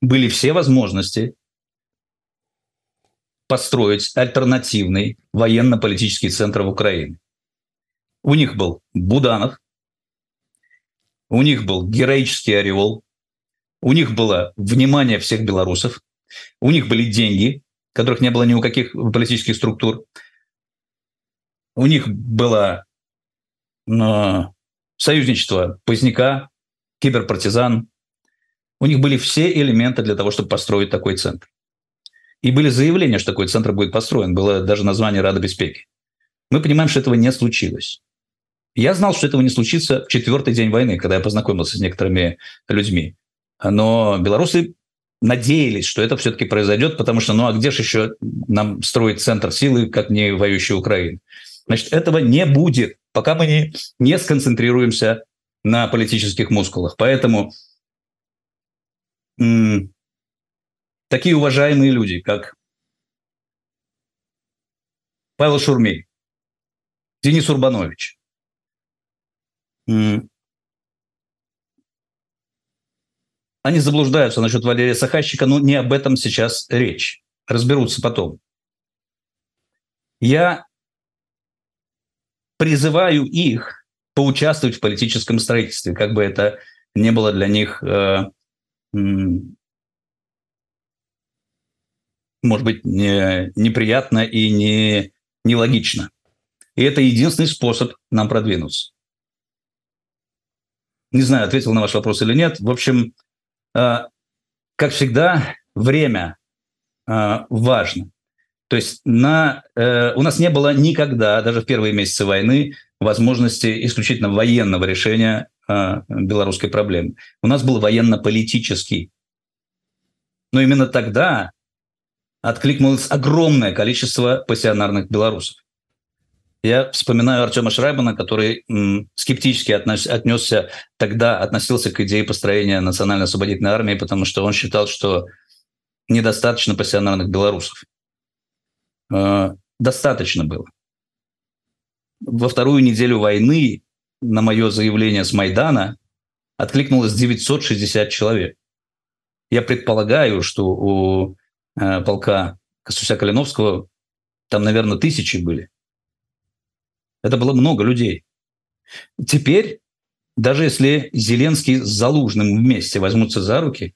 были все возможности построить альтернативный военно-политический центр в Украине. У них был Буданов, у них был героический ореол, у них было внимание всех белорусов, у них были деньги, которых не было ни у каких политических структур, у них было э, союзничество Поздняка, киберпартизан, у них были все элементы для того, чтобы построить такой центр. И были заявления, что такой центр будет построен. Было даже название Рада Беспеки. Мы понимаем, что этого не случилось. Я знал, что этого не случится в четвертый день войны, когда я познакомился с некоторыми людьми. Но белорусы надеялись, что это все-таки произойдет, потому что, ну а где же еще нам строить центр силы, как не воюющая Украина? Значит, этого не будет, пока мы не, не сконцентрируемся на политических мускулах. Поэтому такие уважаемые люди, как Павел Шурмей, Денис Урбанович, они заблуждаются насчет Валерия Сахащика, но не об этом сейчас речь. Разберутся потом. Я призываю их поучаствовать в политическом строительстве, как бы это не было для них, э, может быть, не, неприятно и не нелогично. И это единственный способ нам продвинуться. Не знаю, ответил на ваш вопрос или нет. В общем, э, как всегда, время э, важно. То есть на, э, у нас не было никогда, даже в первые месяцы войны, возможности исключительно военного решения белорусской проблемы. У нас был военно-политический. Но именно тогда откликнулось огромное количество пассионарных белорусов. Я вспоминаю Артема Шрайбана, который скептически относ, отнесся тогда, относился к идее построения национально-освободительной армии, потому что он считал, что недостаточно пассионарных белорусов. Э, достаточно было. Во вторую неделю войны на мое заявление с Майдана откликнулось 960 человек. Я предполагаю, что у э, полка Косуся Калиновского там, наверное, тысячи были. Это было много людей. Теперь, даже если Зеленский с Залужным вместе возьмутся за руки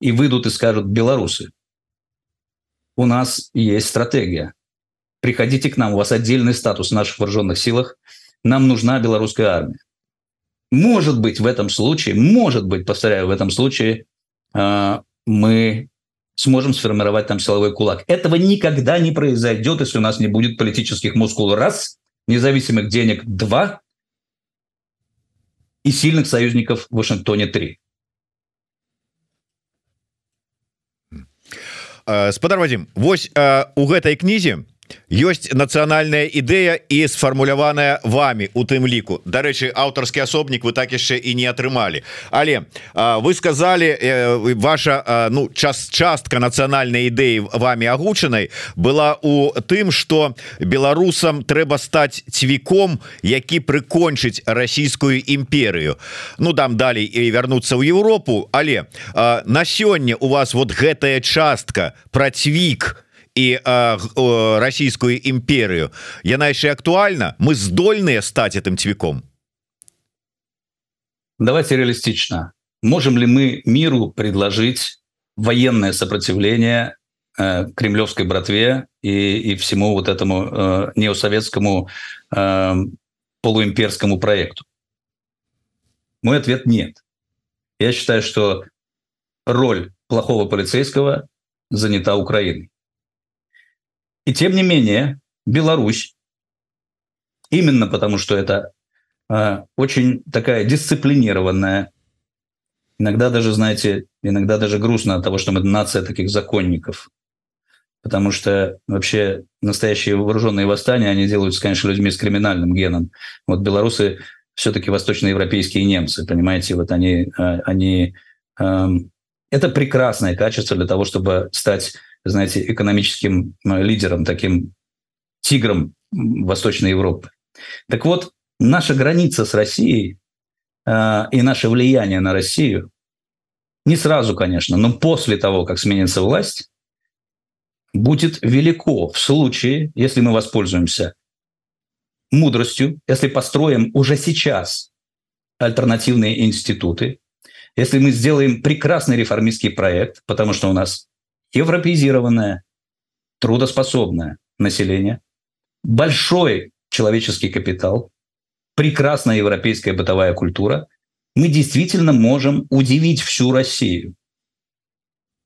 и выйдут и скажут «белорусы», у нас есть стратегия. Приходите к нам, у вас отдельный статус в наших вооруженных силах, нам нужна белорусская армия. Может быть, в этом случае, может быть, повторяю, в этом случае э, мы сможем сформировать там силовой кулак. Этого никогда не произойдет, если у нас не будет политических мускул раз, независимых денег два и сильных союзников в Вашингтоне три. спадар Вадим Вось у гэтай кнізе ёсць нацыянальная ідэя і сфармуляваная вами у тым ліку. Дарэчы аўтарскі асобнік вы так яшчэ і не атрымалі. Але а, вы сказали э, ваша а, ну час частка нацыянальнай ідэі вами агучанай была у тым что беларусам трэба стаць цвіком які прыкончыць расійскую імперыю. Ну дам далей і вярнуцца ў Европу але а, на сёння у вас вот гэтая частка про цвік у і э, расійскую імперію яна яшчэ актуальна мы здольныя стаць этим цвіком давайте реалистично можем ли мы миру предложить военное сопротивление э, кремлевской братве и, и всему вот этому э, неосоветскому э, полуимперскому проекту мой ответ нет я считаю что роль плохого полицейского занята украиной И тем не менее, Беларусь, именно потому что это э, очень такая дисциплинированная, иногда даже, знаете, иногда даже грустно от того, что мы нация таких законников. Потому что вообще настоящие вооруженные восстания, они делаются, конечно, людьми с криминальным геном. Вот белорусы все-таки восточноевропейские немцы, понимаете, вот они, а, они э, это прекрасное качество для того, чтобы стать знаете, экономическим э, лидером, таким тигром Восточной Европы. Так вот, наша граница с Россией э, и наше влияние на Россию не сразу, конечно, но после того, как сменится власть, будет велико в случае, если мы воспользуемся мудростью, если построим уже сейчас альтернативные институты, если мы сделаем прекрасный реформистский проект, потому что у нас европеизированное, трудоспособное население, большой человеческий капитал, прекрасная европейская бытовая культура, мы действительно можем удивить всю Россию.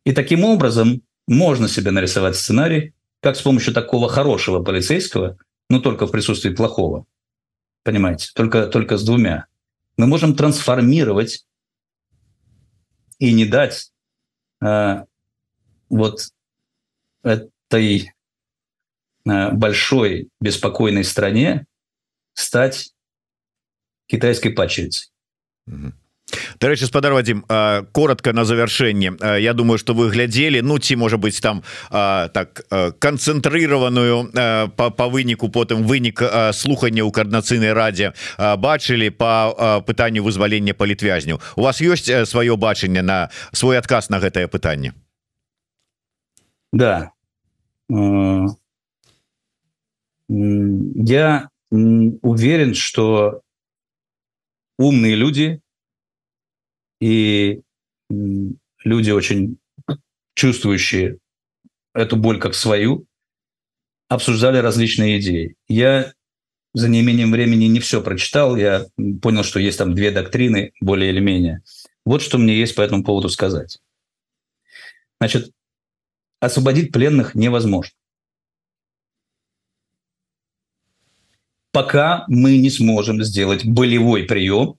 И таким образом можно себе нарисовать сценарий, как с помощью такого хорошего полицейского, но только в присутствии плохого, понимаете, только, только с двумя, мы можем трансформировать и не дать а, вот этой э, большой беспокойной стране стать китайской падчерицей. Дарэчы спадар Вадим коротко на завяршэнне Я думаю что вы глядзелі Ну ці можа быть там так канцэнтрыраваную по, по выніку потым вынік слухання ў каардынацыйнай радзе бачылі по пытанню вызвалення палітвязняў у вас ёсць сваё бачанне на свой адказ на гэтае пытанне Да. Э, я уверен, что умные люди и люди очень чувствующие эту боль как свою, обсуждали различные идеи. Я за неимением времени не все прочитал, я понял, что есть там две доктрины, более или менее. Вот что мне есть по этому поводу сказать. Значит, освободить пленных невозможно. Пока мы не сможем сделать болевой прием,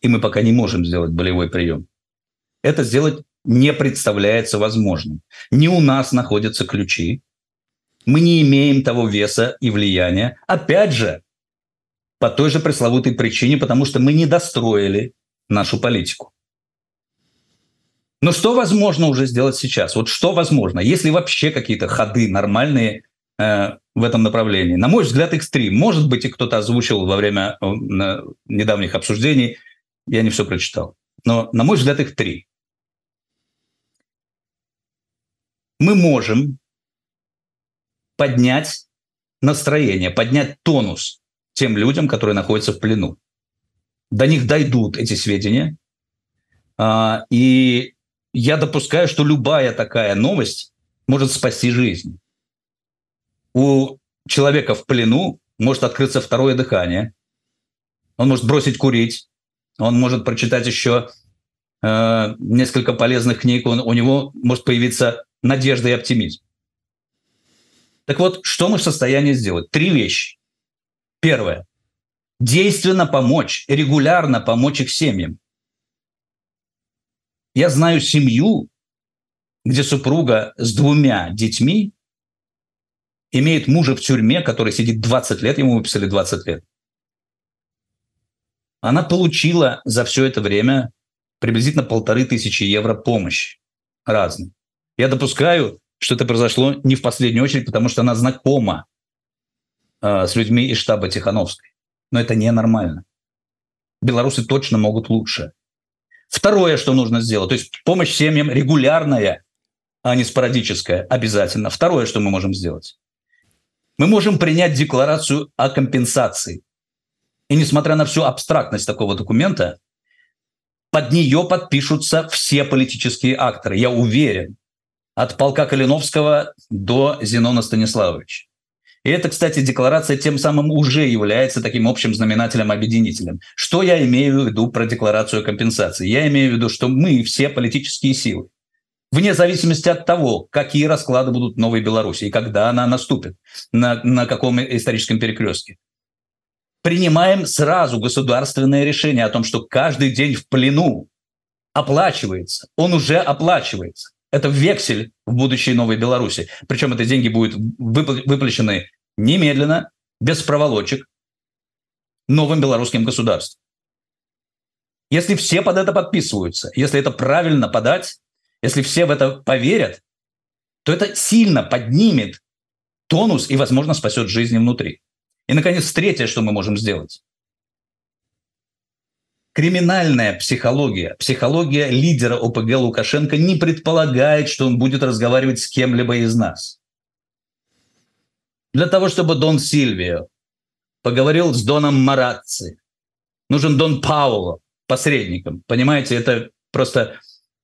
и мы пока не можем сделать болевой прием, это сделать не представляется возможным. Не у нас находятся ключи, мы не имеем того веса и влияния. Опять же, по той же пресловутой причине, потому что мы не достроили нашу политику. Но что возможно уже сделать сейчас? Вот что возможно? Если вообще какие-то ходы нормальные э, в этом направлении? На мой взгляд, их три. Может быть, и кто-то озвучил во время э, недавних обсуждений. Я не все прочитал. Но, на мой взгляд, их три. Мы можем поднять настроение, поднять тонус тем людям, которые находятся в плену. До них дойдут эти сведения. А, и я допускаю, что любая такая новость может спасти жизнь. У человека в плену может открыться второе дыхание. Он может бросить курить. Он может прочитать еще э, несколько полезных книг. Он, у него может появиться надежда и оптимизм. Так вот, что мы в состоянии сделать? Три вещи. Первое. Действенно помочь, регулярно помочь их семьям. Я знаю семью, где супруга с двумя детьми имеет мужа в тюрьме, который сидит 20 лет, ему выписали 20 лет. Она получила за все это время приблизительно полторы тысячи евро помощи разной. Я допускаю, что это произошло не в последнюю очередь, потому что она знакома э, с людьми из штаба Тихановской. Но это ненормально. Белорусы точно могут лучше. Второе, что нужно сделать, то есть помощь семьям регулярная, а не спорадическая, обязательно. Второе, что мы можем сделать. Мы можем принять декларацию о компенсации. И несмотря на всю абстрактность такого документа, под нее подпишутся все политические акторы. Я уверен, от полка Калиновского до Зенона Станиславовича. И это, кстати, декларация тем самым уже является таким общим знаменателем, объединителем. Что я имею в виду про декларацию компенсации? Я имею в виду, что мы все политические силы, вне зависимости от того, какие расклады будут в Новой Беларуси и когда она наступит, на, на каком историческом перекрестке, принимаем сразу государственное решение о том, что каждый день в плену оплачивается, он уже оплачивается. Это вексель в будущей Новой Беларуси. Причем эти деньги будут выплачены немедленно, без проволочек, новым белорусским государством. Если все под это подписываются, если это правильно подать, если все в это поверят, то это сильно поднимет тонус и, возможно, спасет жизни внутри. И, наконец, третье, что мы можем сделать криминальная психология, психология лидера ОПГ Лукашенко не предполагает, что он будет разговаривать с кем-либо из нас. Для того, чтобы Дон Сильвио поговорил с Доном Маратци, нужен Дон Пауло посредником. Понимаете, это просто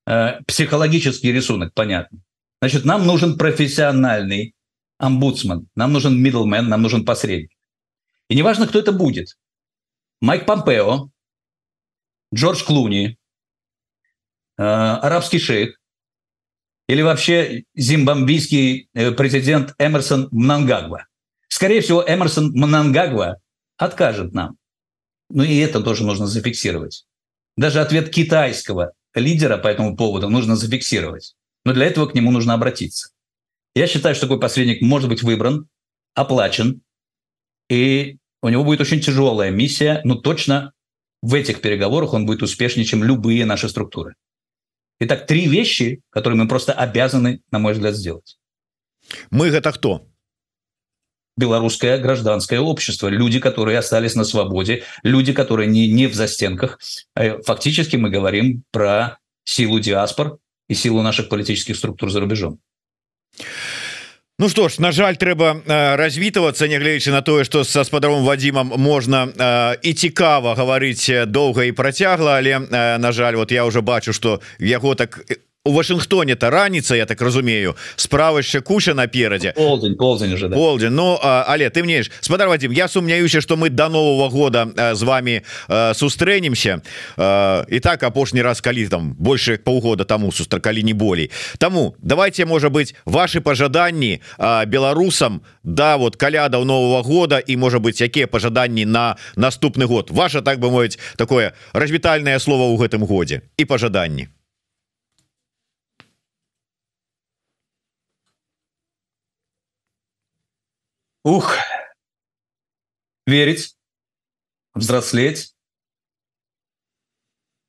э, психологический рисунок, понятно. Значит, нам нужен профессиональный омбудсман, нам нужен middleman, нам нужен посредник. И неважно, кто это будет. Майк Помпео, Джордж Клуни, э, арабский шейх или вообще зимбабвийский э, президент Эмерсон Мнангагва. Скорее всего, Эмерсон Мнангагва откажет нам. Ну и это тоже нужно зафиксировать. Даже ответ китайского лидера по этому поводу нужно зафиксировать. Но для этого к нему нужно обратиться. Я считаю, что такой посредник может быть выбран, оплачен, и у него будет очень тяжелая миссия, но точно в этих переговорах он будет успешнее, чем любые наши структуры. Итак, три вещи, которые мы просто обязаны, на мой взгляд, сделать. Мы это кто? белорусское гражданское общество, люди, которые остались на свободе, люди, которые не, не в застенках. Э, фактически мы говорим про силу диаспор и силу наших политических структур за рубежом. Ну что ж на жаль трэба развітвацца нягледзячы на тое что со спадаром Вадимом можна і цікава гаварыць доўга і працягла але на жаль вот я уже бачу что яго так у Вашингтоне то раніца Я так разумею. Справа яшчэ куча наперадзе полдень полдень уже да. полдень. Ну але ты мне ж спадар Вадим я сумняюся что мы до нового года з вами сустрэнемся і так апошні раз калі там больше паўгода тому сустракалі не болей. Таму давайте можа быть ваши пожаданні беларусам да вот калядаў нового года і можа быть якія пожаданні на наступны год. Ваша так бы мовіць такое развітальное слово ў гэтым годзе і пожаданні Ух, верить, взрослеть,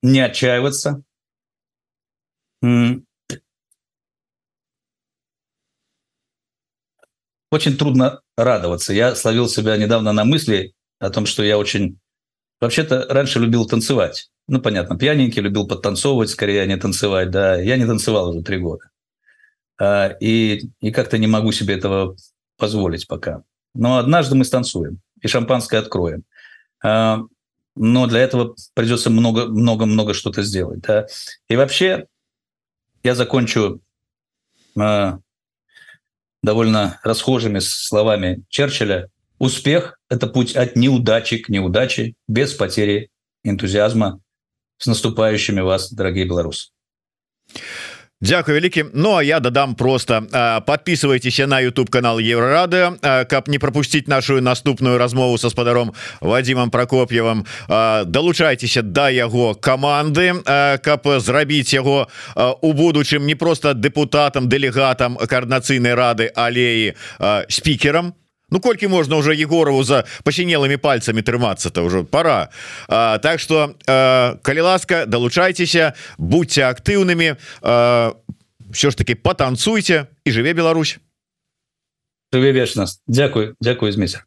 не отчаиваться. Очень трудно радоваться. Я словил себя недавно на мысли о том, что я очень... Вообще-то раньше любил танцевать. Ну, понятно, пьяненький, любил подтанцовывать, скорее, а не танцевать. Да, я не танцевал уже три года. А, и, и как-то не могу себе этого позволить пока. Но однажды мы станцуем и шампанское откроем. А, но для этого придется много-много-много что-то сделать. Да? И вообще я закончу а, довольно расхожими словами Черчилля. Успех – это путь от неудачи к неудаче без потери энтузиазма. С наступающими вас, дорогие белорусы. Дякую вялікі Ну а я дадам просто подписывайтеся на YouTube канал еврорады каб не пропустить нашу наступную размову со спадаром Вадимом прокоп'евым долучайтеся до да яго команды каб зрабіць яго у будучым не просто депутатам делегатам коорднацыйнай рады алеі спикером Ну колькі можна уже егорову за пасінелыми пальцами трымацца-то уже пора а, Так что калі ласка долучайтеся будьте актыўнымі все ж таки потанцуйте і жыве Беларусь. Жыве вечна. Дякую Дякую змейся